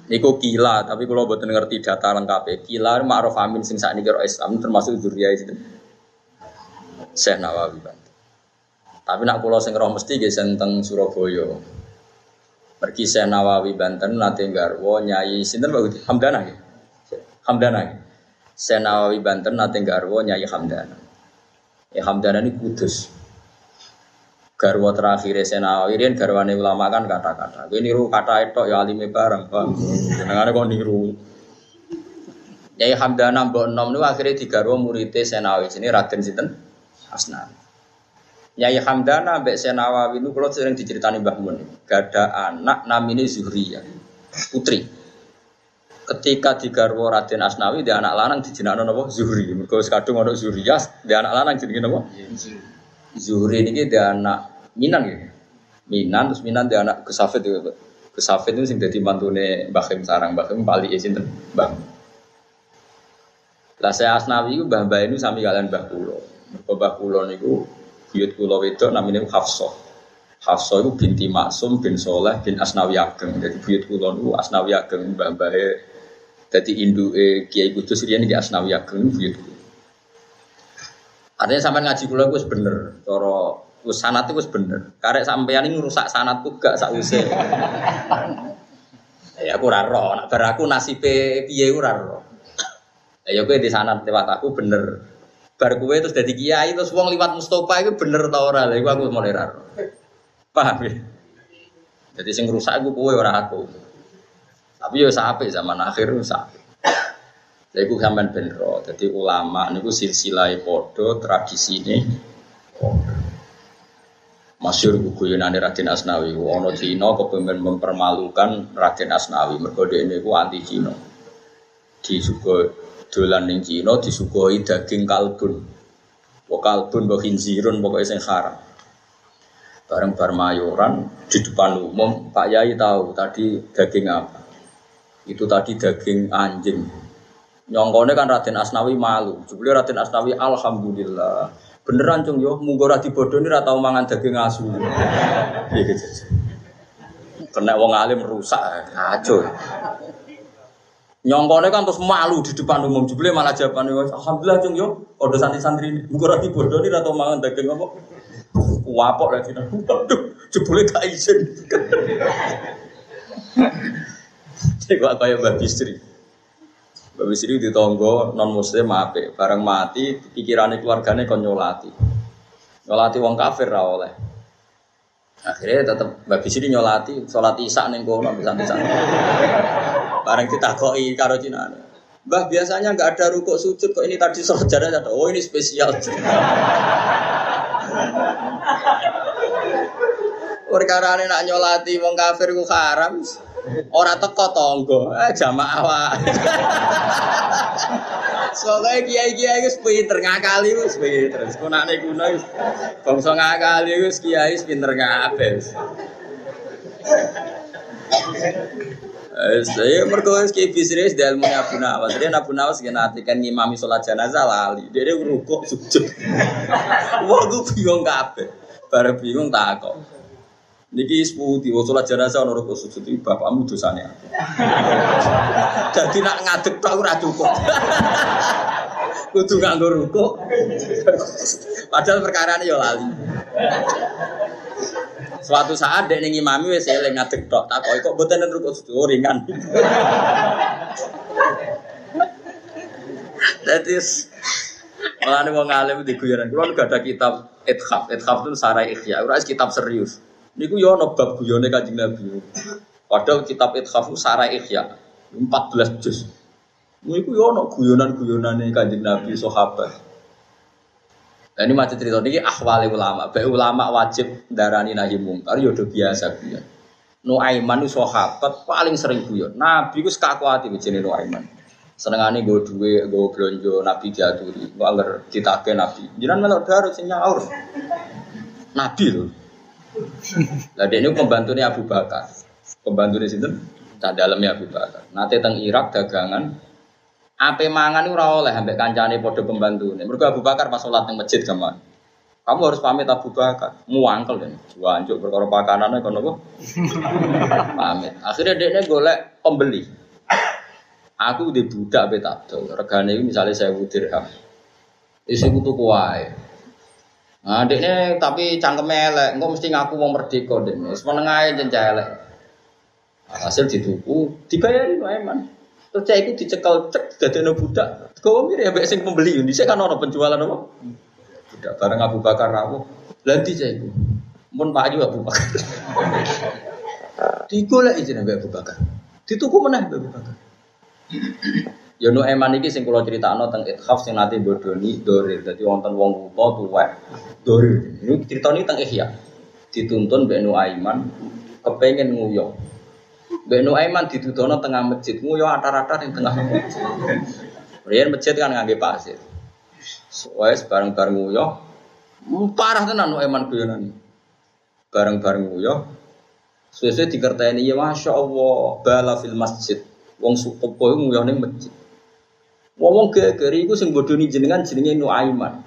Niku kila, tapi kalau buat ngerti data lengkap Kila ma'ruf amin sing saat ini Islam termasuk zuriyah itu. Syekh Nawawi Banten. Tapi nak pulau sing roh mesti ge tentang Surabaya. Pergi Syekh Nawawi Banten nate garwo nyai sinten Pak Hamdana ya. Hamdana. Syekh Nawawi Banten nate garwo nyai Hamdana. Ya Hamdana ini kudus. Garwa terakhir Senawi Rian garwane ulama kan kata-kata. Gue niru kata itu ya alime bareng, Pak. Jenengane kok niru. Yai Hamdana Mbok Nom niku akhirnya digarwa muridé Senawi sini Raden sinten? Asnan. Yai Hamdana mbek Senawawi niku kula sering diceritani Mbah Mun. Gada anak namine Zuhriyah. Putri. Ketika digarwa Raden Asnawi dia anak lanang dijenakno napa? Zuhri. Mergo kadung ana Zuhriyah, dia anak lanang jenenge napa? Zuhri ini dia anak Minan ya. Minan terus Minan dia anak Kesafet itu. Kesafet itu sing dadi mantune Mbah Khim sarang Mbah Khim pali ya sinten? Mbah. Lah saya Asnawi itu Mbah Mbah ini sami kalian Mbah Kulo. Mbah Kulo niku buyut Kulo wedok namanya Hafsah. Hafsah itu binti Maksum bin Soleh bin Asnawi Ageng. Jadi buyut Kulo niku Asnawi Ageng Mbah Mbah jadi Indu eh, Kiai Kudus ini di Asnawi Ageng buyut Kulo. Artinya sampai ngaji kula gue bener, cara wis sanat itu bener. Karek sampean ini rusak sanatku gak sause. (laughs) ya aku ora roh, nak bar aku nasibe piye ora roh. Ya kowe di sanat lewat aku bener. Bar kowe terus dadi kiai terus wong liwat Mustofa itu bener ta ora? Lha iku aku mulai ora roh. Paham ya? Jadi sing rusak aku kowe ora aku. Tapi yo sampai zaman akhir rusak. Lha iku sampean ben ro. Dadi ulama niku silsilah padha tradisine padha. Masyur guyonane Raden Asnawi, ono Cina kepengen mempermalukan Raden Asnawi, mergo dhekne iku anti Cina. Disugo dolan ning Cina disuguhi daging kalbun. Wa kalbun wa khinzirun pokoke haram. Bareng bar mayoran di depan umum, Pak Yai tahu tadi daging apa? Itu tadi daging anjing. Nyongkone kan Raden Asnawi malu. Jebule Raden Asnawi alhamdulillah Beneran cung yo, munggo ra dibodoni ra tau mangan daging asu. Iya gitu. Kena wong alim rusak, kacau. Nyongkone kan terus malu di depan umum jebule malah jawabane alhamdulillah cung yo, odo santri-santri munggo ra dibodoni ra tau mangan daging apa. Wapok lagi nang. Aduh, jebule gak izin. Cek kaya Mbak Bistri. Bapak Sri di tonggo non muslim mape, bareng mati pikirannya keluarganya kon nyolati, nyolati wong kafir ra oleh. Akhirnya tetap Mbak Bisri nyolati, sholat isya neng kono bisa bisa. Bareng ditakoi karo Cina. Mbah biasanya nggak ada rukuk sujud kok ini tadi sholat jadah Oh ini spesial. Perkara nak nyolati wong kafir ku haram. Ora teko tonggo, eh jamaah wae. Soale kiai-kiai wis pinter ngakali wis pinter. Kunane kuno wis bangsa ngakali wis kiai pinter kabeh. Saya mergo ki bisnis dari ilmu Abu Nawas. Dia Abu Nawas kan kan ngimami sholat jenazah lali. Dia dia rukuk sujud. Wah, gue bingung kabeh. Bareng bingung tak kok. Niki seputi, wong sholat jenazah ono rukuk sujud iki bapakmu dosane. (laughs) Jadi nak ngadeg tok ora cukup. (laughs) Kudu nganggo rukuk. Padahal perkara ini ya lali. Suatu saat dek ning imami wis eling ngadeg tok, takoki kok mboten rukuk sujud oh, ringan. (laughs) That is Mulane wong alim di guyonan. Kulo gak ada kitab Ithaf. Ithaf itu sarai ikhya. Ora kitab serius. Niku yo ana bab guyone Kanjeng Nabi. Padahal kitab Ithaf sarai ikhya. 14 juz. Niku yo ana guyonan-guyonane Kanjeng Nabi sahabat. Nah, ini macam cerita ini ahwali ulama. Baik ulama wajib darani nahi mungkar, yodo ya biasa guyon. Nuaiman itu sahabat paling sering guyon. Nabi itu sekakuati begini Nuaiman. Senengane gue duwe, gue belanja Nabi diaturi. Gue agar ditake Nabi. Jangan melok darah sing nyaur. Nabi loh. (laughs) Lah dia ini pembantunya Abu Bakar. Pembantu di situ, tak dalamnya Abu Bakar. Nanti teng Irak dagangan, Ape mangan ora oleh ambek kancane padha pembantune. Mergo Abu Bakar pas salat ning masjid gaman. Kamu harus pamit Abu Bakar. Muangkel kan. Juanjuk perkara pakanane kono apa? (laughs) pamit. Akhirnya dekne golek pembeli. Aku di budak bet abdul. Regane misalnya saya dirham. Isi kutu kuai. Nah, tapi cangkem elek, engko mesti ngaku wong merdeka dekne. Wis meneng ae elek. Hasil dituku, dibayari wae man. Terus saya itu dicekel cek jadi no budak. Kau mirip ya sing pembeli saya kan orang penjualan apa? Budak bareng Abu Bakar rawuh. Lanti saya itu. Mun Pak Ayu Abu Bakar. (laughs) Digolek izin Abu Bakar. Dituku mana Abu Bakar. Ya no eman iki sing kula critakno teng Ithaf sing nate bodoni dorir. Dadi wonten wong buta tuwek dorir. Ini critane teng Ihya. Dituntun Mbak Aiman kepengen nguyok. Mbak Nuaiman didudono tengah masjid, nguyo atar-atar di tengah masjid. Rian masjid kan ngangge pasir. Wes bareng-bareng nguyo, parah tenan Nuaiman guyonan. Bareng-bareng nguyo, sesuai dikerteni ya masya Allah bala fil masjid. Wong supopo nguyo ning masjid. Ngomong gegeri iku sing bodoni jenengan jenenge Nuaiman.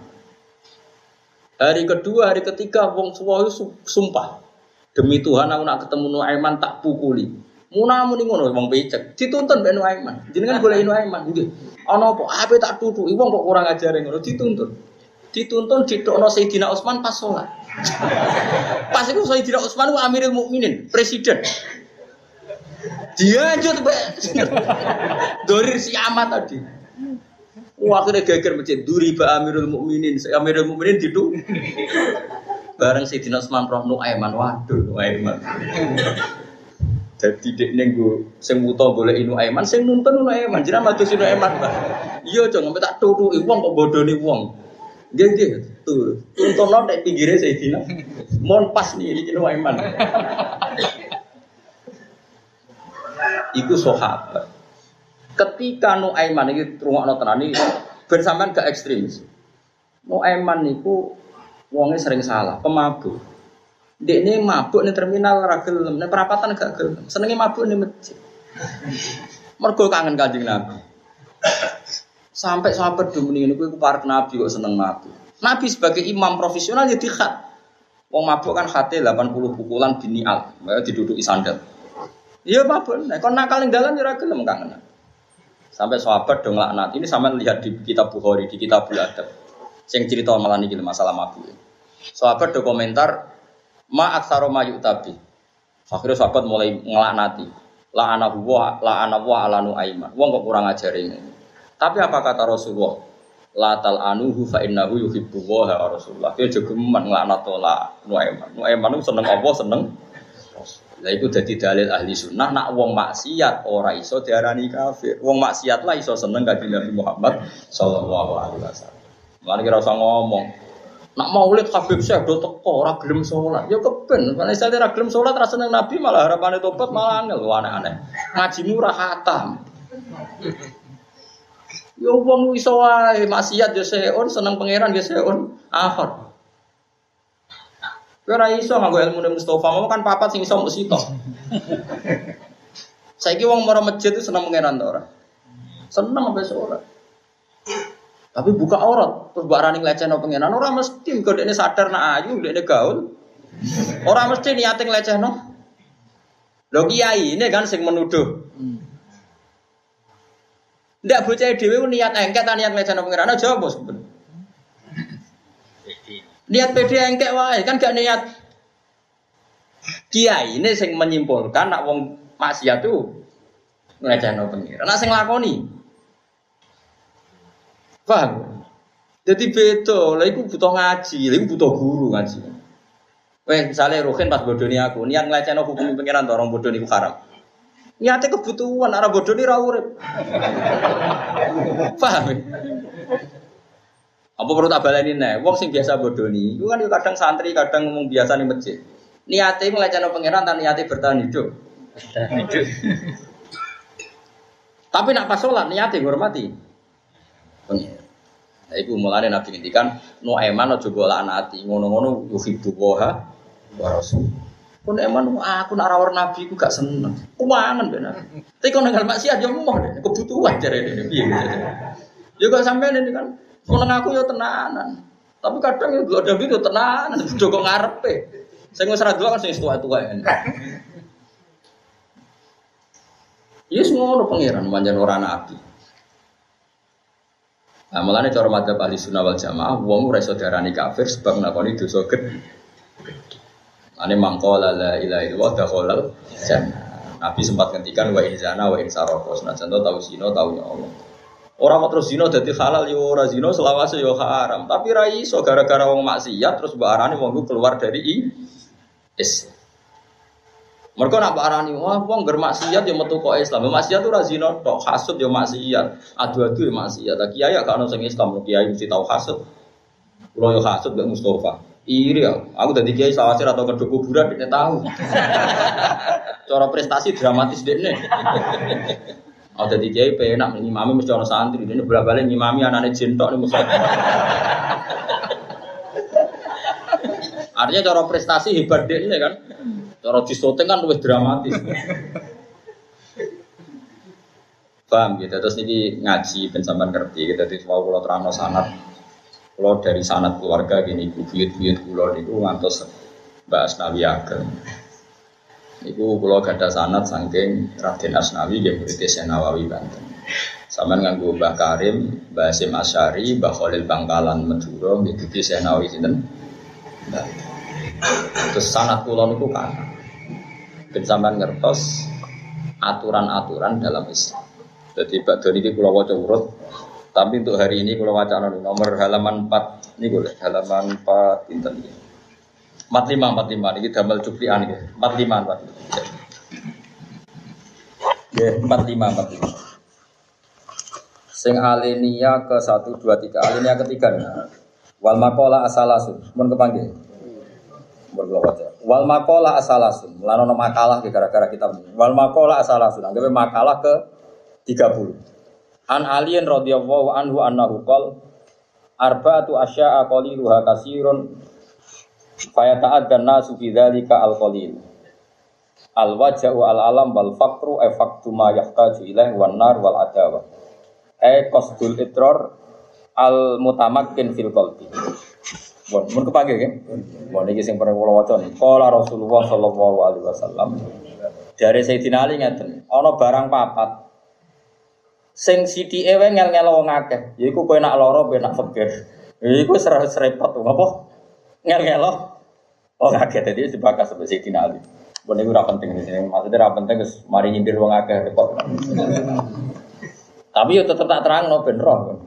Hari kedua, hari ketiga, wong suwo sumpah. Demi Tuhan aku nak ketemu Nuaiman tak pukuli. Muna muni ngono wong becek, dituntun ben Aiman. Jenengan boleh Inu Aiman, nggih. Ana apa? Ape tak tutuki wong kok kurang ajare ngono dituntun. Dituntun ditokno Sayyidina Utsman pas sholat. (laughs) pas itu Sayyidina Utsman ku Amirul Mukminin, presiden. Dia aja tuh Dorir si amat tadi. Wah, akhirnya geger masjid. Duri ba Amirul Mukminin, Amirul Mukminin itu bareng Sayyidina Utsman roh Nuaiman. Waduh, Nuaiman. Jadi dek nenggu sing buta boleh inu eman, sing nuntun inu eman, jinak matu sinu eman pak. Iya sampai tak turu uang kok bodoh nih uang. Gak gak, tuh tuntun lo dek pinggirnya saya dina, mohon pas nih inu eman. Iku sahabat. Ketika nu eman ini rumah no tenani, bersamaan ke ekstremis. Nu eman niku uangnya sering salah, pemabuk. Ini mabuk nih terminal ragil, nih perapatan gak gelem. Senengnya mabuk nih masjid. Mergo kangen kanjeng Nabi. Sampai sahabat dulu ini, gue para Nabi kok seneng mabuk. Nabi sebagai imam profesional ya dikhat. Wong mabuk kan hati 80 pukulan bini al, diduduk sandal. Iya mabuk, nah kon nakal ning dalan ya gelem kangen. Sampai sahabat dong laknat. Ini sama lihat di kitab Bukhari, di kitab Adab. Sing cerita malah nih masalah mabuk. Sahabat do komentar, Ma aksaro mayu. Akhirnya sahabat mulai ngelaknati. La ana wa la ana wa alanu aiman. Wong kok kurang ajar ini. Tapi apa kata Rasulullah? La tal anuhu fa innahu yuhibbu wa Rasulullah. Dia juga ngelaknat la Nuaiman. Nuaiman itu seneng apa seneng Lah itu jadi dalil ahli sunnah nak wong maksiat ora iso diarani kafir. Wong maksiat lah iso seneng kanjeng Nabi Muhammad sallallahu alaihi wasallam. Mari kira usah ngomong, Nak maulid Habib Syekh do teko ora gelem salat. Ya keben, nek saya ora gelem salat ra seneng Nabi malah harapane tobat malah angel aneh-aneh. Ngajimu ora khatam. Ya wong iso wae maksiat ya seon seneng pangeran ya seon akhir. Kowe ora iso nganggo ilmu Mustafa, mau kan papat sing iso mbok sitok. (laughs) Saiki wong mara masjid itu seneng pangeran ta ora? Seneng sampai sore. Tapi buka aurat, terus mbak Rani ngelecehno pangeran, orang mesti kok ini sadar nak ayu, ini gaul. Orang mesti niate ngelecehno. Lho kiai ini kan sing menuduh. Ndak bocah dhewe niat engket niat ngelecehno pangeran aja bos. Niat pede engket wae kan gak niat. Kiai ini sing menyimpulkan nak wong maksiat tuh ngelecehno pangeran. Nak sing lakoni Paham? Jadi beda, lah iku butuh ngaji, lah butuh guru ngaji. Weh, misalnya Rohin pas bodoni aku, niat ngelecehno hukum pengiran to orang bodoni haram. Niatnya kebutuhan, arah bodoni ra urip. (laughs) Paham? Apa perlu tak baleni nih? Wong sing biasa bodoni, itu kan kadang santri, kadang ngomong biasa nih masjid. Niatnya ngelecehno pengiran, dan niatnya bertahan hidup. (laughs) Tapi nak pas sholat niatnya hormati. Nah, itu mulai Nabi ngendikan no eman ojo golak anati ngono-ngono yuhibbu waha wa rasul. Pun eman aku nak rawar Nabi ku gak seneng. Kumangan ben. Tapi kalau nenggal maksiat yo moh deh kebutuhan jare dene piye. Ya kok sampean ini kan seneng aku yo tenanan. Tapi kadang yo ada itu tenanan kok ngarepe. Saya wis ra kan sing tua-tua ya. Yes ngono pangeran manjan ora nabi. Nah, nih cara madzhab ahli sunnah wal jamaah, wong ora iso diarani kafir sebab nglakoni dosa gede. Ane mangkola la ilaha illallah dakhalal. Nabi sempat ngendikan wa inzana wa insaroko. Nah, contoh tahu zina tahu ya Allah. Orang mau terus zina jadi halal yo ora zina selawase yo haram. Tapi ra iso gara-gara wong maksiat terus mbak arani wong keluar dari i Islam. Mereka nak arani, wah wong bermaksiat yang metu kok Islam. Maksiat tuh razino tok, hasud yang maksiat, adu-adu yang maksiat. Tak kiai ya kalau sing Islam, kiai mesti tahu hasud. Kalau yang hasud gak Mustafa. Iri ya, aku tadi kiai sawasir atau kedua kuburan dia tahu. (laughs) Cara prestasi dramatis nih. (laughs) Oh tadi kiai penak ngimami mesti orang santri, ini berapa balik ngimami anaknya cinta nih mesti. Artinya cara prestasi hebat deh kan. Cara disoting kan lebih dramatis. Paham gitu, terus ini ngaji ben sampean ngerti gitu, terus mau kalau terang sanat, kalau dari sanat keluarga gini, buyut-buyut kulo niku ngantos Mbak Asnawi Ageng. Niku kulo gada sanat saking Raden Asnawi dia murid Nawawi Banten. Sama nganggo Mbah Karim, Mbah Hasim Asyari, Mbah Khalil Bangkalan Madura, gitu Nawawi sinten. Terus sanat kulo niku kan ben ngertos aturan-aturan dalam Islam. Jadi Pak Doni ini kalau wajah urut, tapi untuk hari ini kalau wacana nomor halaman 4 ini boleh halaman 4 inten ini. 45 45 ini damel cuplian ya. 45 45. Ya, 45 45. Sing alenia ke 1 2 3 alenia ketiga nih. Wal makola asalasun. Mun kepanggil. Wal makola asalasun. Lanono makalah ke gara-gara kita Wal makola asalasun. Anggapnya makalah ke 30. An alien radhiyallahu anhu annahu qol arba'atu asya'a qaliluha kasirun faya ta'addan nasu fi dzalika al qalil. Al waja'u al alam wal faqru e faktu ma yahtaju ilaih wan nar wal adawa. E qasdul itror al mutamakkin fil qalbi. Bon, mun kepake kan? Bon iki sing pernah kula waca. Qala Rasulullah sallallahu alaihi wasallam. Dari Sayyidina Ali ngeten, ana barang papat sing sithike wae ngel-ngel wong akeh. Yaiku kowe nak lara ben nak fakir. Iku serah serepot apa? Ngel-ngel Oh akeh tadi dibakas sampai Sayyidina Ali. Bon iku ora penting di sini. Maksudnya ora penting wis mari nyindir wong akeh repot. Tapi yo tetep tak terang no ben roh.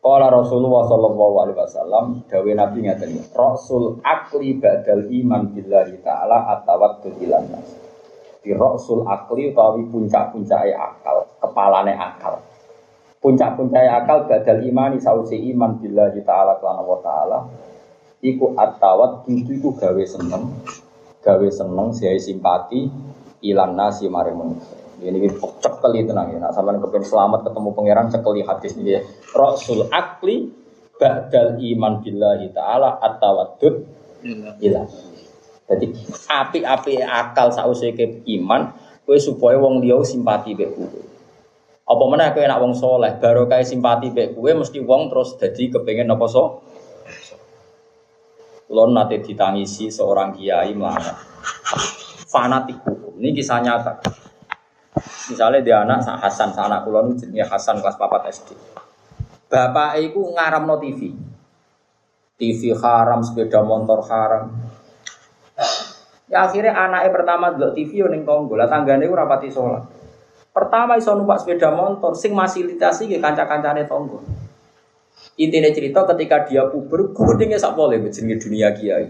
Kala Rasulullah sallallahu alaihi wasallam dawe Nabi ngaten Rasul akli ba'dal iman billahi taala atawaddul ilan nas. Di rasul akli utawi puncak-puncake akal, kepalane akal. Puncak-puncake akal badal imani sausi iman billahi taala kelana wa taala iku atawat itu iku gawe seneng gawe seneng siai simpati ilan nasi mare manusia ini cekeli tenang ya. Nak sampean kepen selamat ketemu pangeran cekeli hadis ini ya. Rasul akli ba'dal iman billahi taala atawaddud ilah. Jadi api-api akal sausé ke iman Kowe supaya wong liya simpati mbek kowe. Apa meneh kowe nak wong soleh, baru kayak simpati mbek kowe mesti wong terus jadi kepengen apa so? Kulo nate ditangisi seorang kiai melarat. Fanatik hukum. Ini kisah nyata. Misalnya dia anak Hasan, anak kulo ini jenis Hasan kelas 4 SD. Bapak iku ngaram no TV. TV haram, sepeda motor haram. Ya akhirnya anaknya pertama dulu TV yo ning tonggo, lah tanggane ora rapati sholat. Pertama iso numpak sepeda motor, sing fasilitasi ke kanca-kancane tonggo. Intinya cerita ketika dia puber, gudengnya sak boleh jenenge dunia kiai.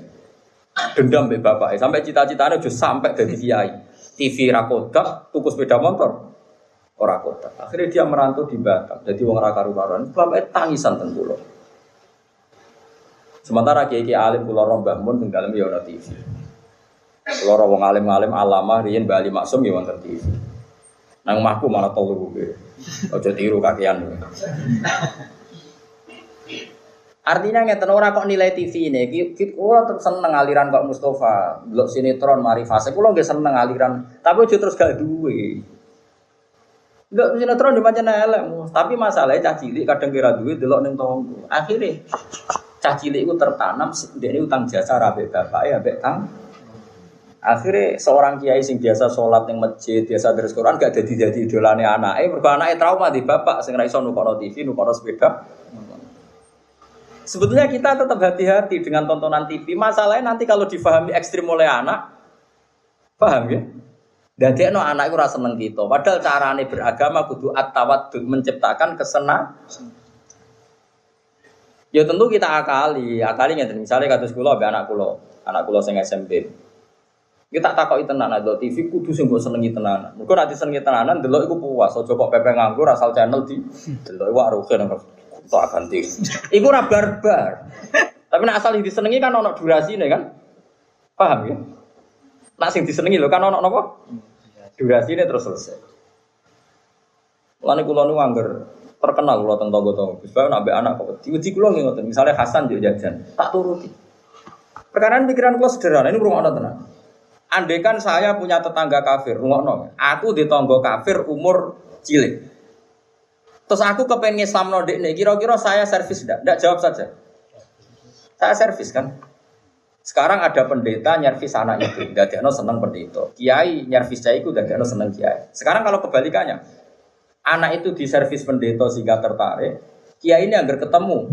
Dendam mbek bapak, sampai cita-citanya udah sampai dari kiai. TV rakodak, tuku sepeda motor, ora kodak. Akhirnya dia merantau di Batam, jadi wong ra karu-karuan. Bapak tangisan tentu loh. Sementara kiai kiai alim pulau rombah mun tinggal ya ono TV. Pulau wong alim alim alama riyen Bali Maksum ya TV. Nang mahku malah gue. Ojo tiru kakian. Artinya ngeten ora kok nilai TV ini, kita tetep seneng aliran kok Mustafa, delok sinetron mari fase kula nggih seneng aliran, tapi aja terus gak duwe. Enggak sinetron di macam elek, tapi masalahnya cah cilik kadang kira duwe delok ning tonggo. Akhirnya cah cilik itu tertanam ini utang jasa rabe bapak ya bapak tang. Akhirnya seorang kiai sing biasa sholat yang masjid, biasa terus Quran gak jadi jadi idolane anak. Eh, anaknya trauma di bapak, sing raiso nukono TV, nukono sepeda, Sebetulnya kita tetap hati-hati dengan tontonan TV. Masalahnya nanti kalau difahami ekstrim oleh anak, paham ya? Dan dia no anak itu rasa seneng gitu. Padahal carane beragama kudu at menciptakan kesenang. Ya tentu kita akali, akali nggak misalnya kata sekolah be anak kulo, anak kulo sing SMP. Kita tak kok tenan ada TV kudu sing mbok senengi. Mergo nanti senengi tenanan delok iku puas, aja kok pepe nganggur asal channel di delok wae rugen tak ganti. Iku ora barbar. Tapi nak asal disenengi kan ono durasi nih kan. Paham ya? Nak sing disenengi lho kan ono napa? Durasi ini terus selesai. Lani kulo nu angger terkenal kulo tentang tonggo-tonggo. Gus be anak kok diuji kulo nggih ngoten. Misalnya Hasan yo jajan, tak turuti. Perkaraan pikiran kulo sederhana, ini rumah. Andai kan saya punya tetangga kafir, rumah Aku di tonggo kafir umur cilik. Terus aku kepengen Islam nodik nih, kira-kira saya servis tidak? Tidak jawab saja. Saya servis kan. Sekarang ada pendeta nyervis anak itu, ada seneng pendeta. Kiai nyervis saya itu, ada seneng kiai. Sekarang kalau kebalikannya, anak itu diservis pendeta sehingga tertarik, kiai ini agar ketemu,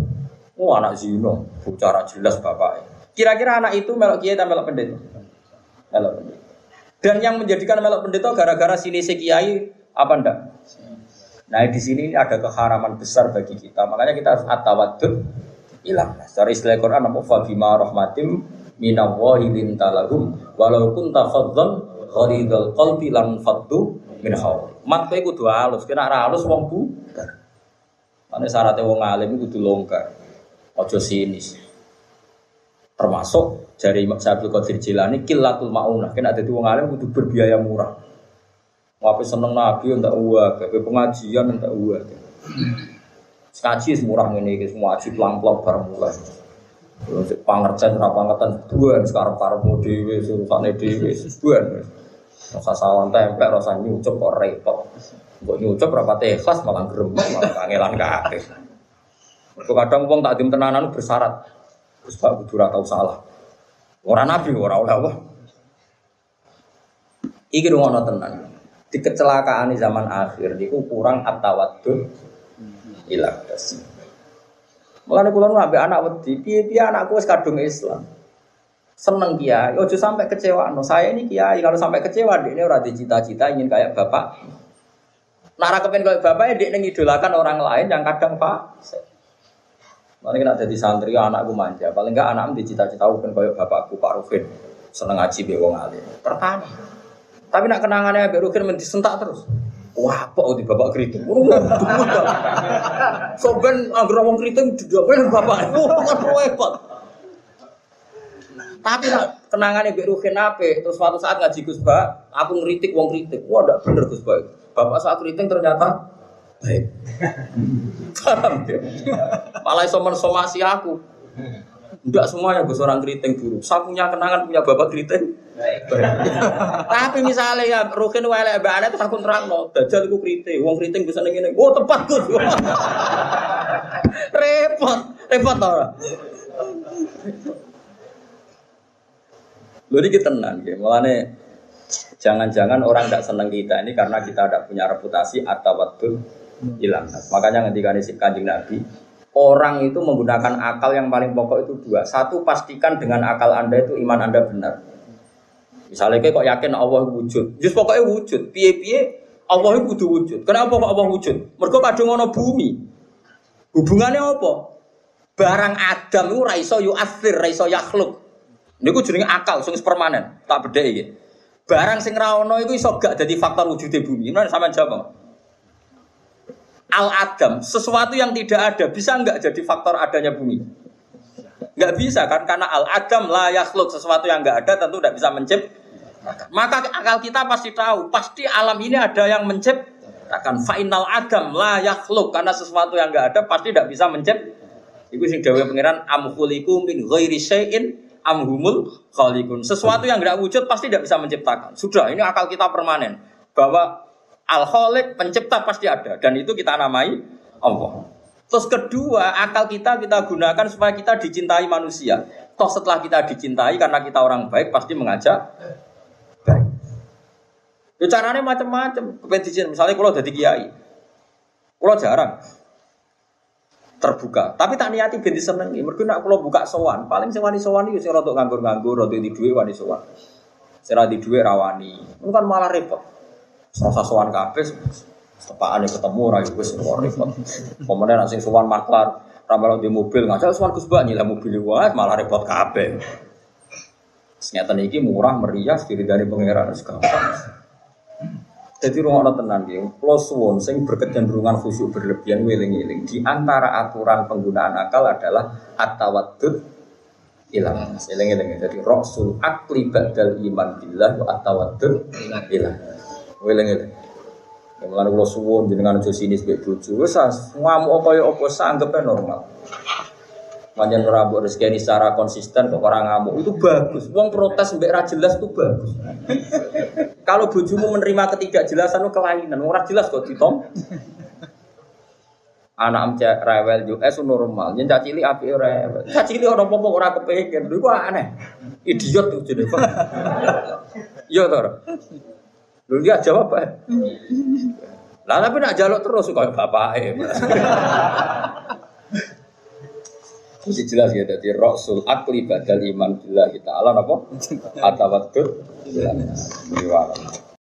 oh anak zino, bicara jelas bapak. Kira-kira anak itu melok kiai atau melok pendeta? Melok pendeta. Dan yang menjadikan melok pendeta gara-gara sini si kiai apa ndak? Nah di sini ada keharaman besar bagi kita. Makanya kita harus atawadud ilang. Secara istilah Quran apa fabima rahmatim minallahi lintalahum walau kunta fadzan gharidul qalbi lan faddu min hawl. Mat kowe kudu halus, kena halus wong bu. Mane syaratnya wong alim kudu longgar. Ojo sinis. Termasuk dari Imam Syabdul Qadir Jilani kilatul maunah. Kena ada wong alim kudu berbiaya murah. Wape seneng nabi entak uang, wape pengajian entak uang. Ngaji semurah ini, semua ngaji pelang-pelang bareng mulai. Pangertian ora pangertian buan sekarang para dhewe surusane dhewe buan. Rasa sawan tempe, rasa nyucup kok repot. Mbok nyucup berapa ikhlas malah gerem, malah kangelan kabeh. Mergo kadang wong tak dim tenanan bersyarat. Terus Pak kudu salah. Ora nabi ora oleh apa. Iki rungono tenan di kecelakaan di zaman akhir itu kurang atawadu ilah dasi. Mulane kula nu anak wedi, piye-piye anakku wis kadung Islam. Seneng kiai, ojo sampai kecewa. No, saya ini kiai, kalau sampai kecewa dia ini ora cita-cita ingin kayak bapak. Nara kepen kayak bapak ya dia ngidolakan orang lain yang kadang pak. Mana kena jadi santri anakku manja, paling enggak anakmu dicita-cita bukan kayak bapakku Pak Rufin. Seneng ngaji be wong alim. Pertama. Tapi nak kenangannya Abek Rukin sentak terus. Wah, apa di bapak keriting? Soben agar ngomong keriting ben bapak. Wah, repot. Tapi nak kenangannya Abek Rukin apa? Terus suatu saat ngaji Gus Ba, aku ngeritik wong kritik. Wah, ndak bener Gus Ba. Bapak saat keriting ternyata baik. Paham ya? Malah iso mensomasi aku. Enggak semuanya Gus orang keriting buruk. Saya punya kenangan punya bapak keriting Tapi misalnya ya Rukin welek mbak terus aku terangno, dajal iku kriting, wong kriting bisa ning ngene. Oh, tepat Gus. (laughs) repot, repot ora. Lho iki tenan nggih. Mulane jangan-jangan orang tidak senang kita ini karena kita tidak punya reputasi atau waktu hilang. Makanya ketika si kanjeng Nabi, orang itu menggunakan akal yang paling pokok itu dua. Satu pastikan dengan akal anda itu iman anda benar. Misalnya kayak kok yakin Allah wujud, just pokoknya wujud. Piye-piye Allah itu wujud. Kenapa kok Allah wujud? Mereka kadang ngono bumi. Hubungannya apa? Barang Adam itu raiso yu'athir, raiso yakhluk. Ini ku jenenge akal, sing permanen. Tak beda iki. Barang sing ra ono iku iso gak dadi faktor wujude bumi. Nah, sampean jawab. Al Adam, sesuatu yang tidak ada bisa nggak jadi faktor adanya bumi? Nggak bisa kan? Karena Al Adam lah yakhluk sesuatu yang nggak ada tentu tidak bisa menciptakan. Maka akal kita pasti tahu, pasti alam ini ada yang menciptakan. Final Adam lah yakhluk karena sesuatu yang nggak ada pasti tidak bisa menciptakan. Iku sing dawuh pangeran amkhuliku min ghairi syai'in amhumul khalikun. Sesuatu yang tidak wujud pasti tidak bisa menciptakan. Sudah, ini akal kita permanen. Bahwa al khalik pencipta pasti ada. Dan itu kita namai Allah. Terus kedua, akal kita kita gunakan supaya kita dicintai manusia. Toh setelah kita dicintai karena kita orang baik pasti mengajak baik. Ya caranya macam-macam. Kepentingan misalnya kalau jadi kiai. Kalau jarang terbuka. Tapi tak niati ben disenengi. Mergo nek kula buka sowan, paling sing wani sowan iki sing nganggur-nganggur, rada di dhuwit wani sowan. Sing di dhuwit rawani. Itu kan malah repot. Serasa sowan kabeh tepakane ketemu ora yo wis repot. Pemene nek sing sowan maklar, ramal di mobil ngajak sowan Gus Bak nyilih mobil wae malah repot kabeh. Senyata iki murah meriah diri dari pangeran sekarang. Jadi rumah tenan dia, plus suwon sing berkecenderungan khusyuk berlebihan wiling-wiling. Di antara aturan penggunaan akal adalah atawadud ilang. Eling-eling. Jadi rasul akli badal iman billah wa atawadud ilang. Wiling-wiling. Yang mengenai kalau suwon jenengan aja sini sebagai bojo, wes ngamuk apa ya apa sanggupnya normal. Manjan rabu rezeki secara konsisten kok orang ngamuk itu bagus. Wong protes mbek jelas itu bagus. (laughs) Kalau bojomu menerima ketidakjelasan itu kelainan, ora jelas kok ditom. Anak am cek rewel yo es normal. Yen cak cilik apik rewel. Cak cilik ora apa-apa kepikir. Iku aneh. Idiot tuh jenenge. (laughs) Yo to. Lu dia jawab apa? Lah tapi nak jaluk terus kok bapake. Mesti jelas ya, jadi Rasul akli badal iman bila kita Allah apa? (laughs) Atawatut. Bila.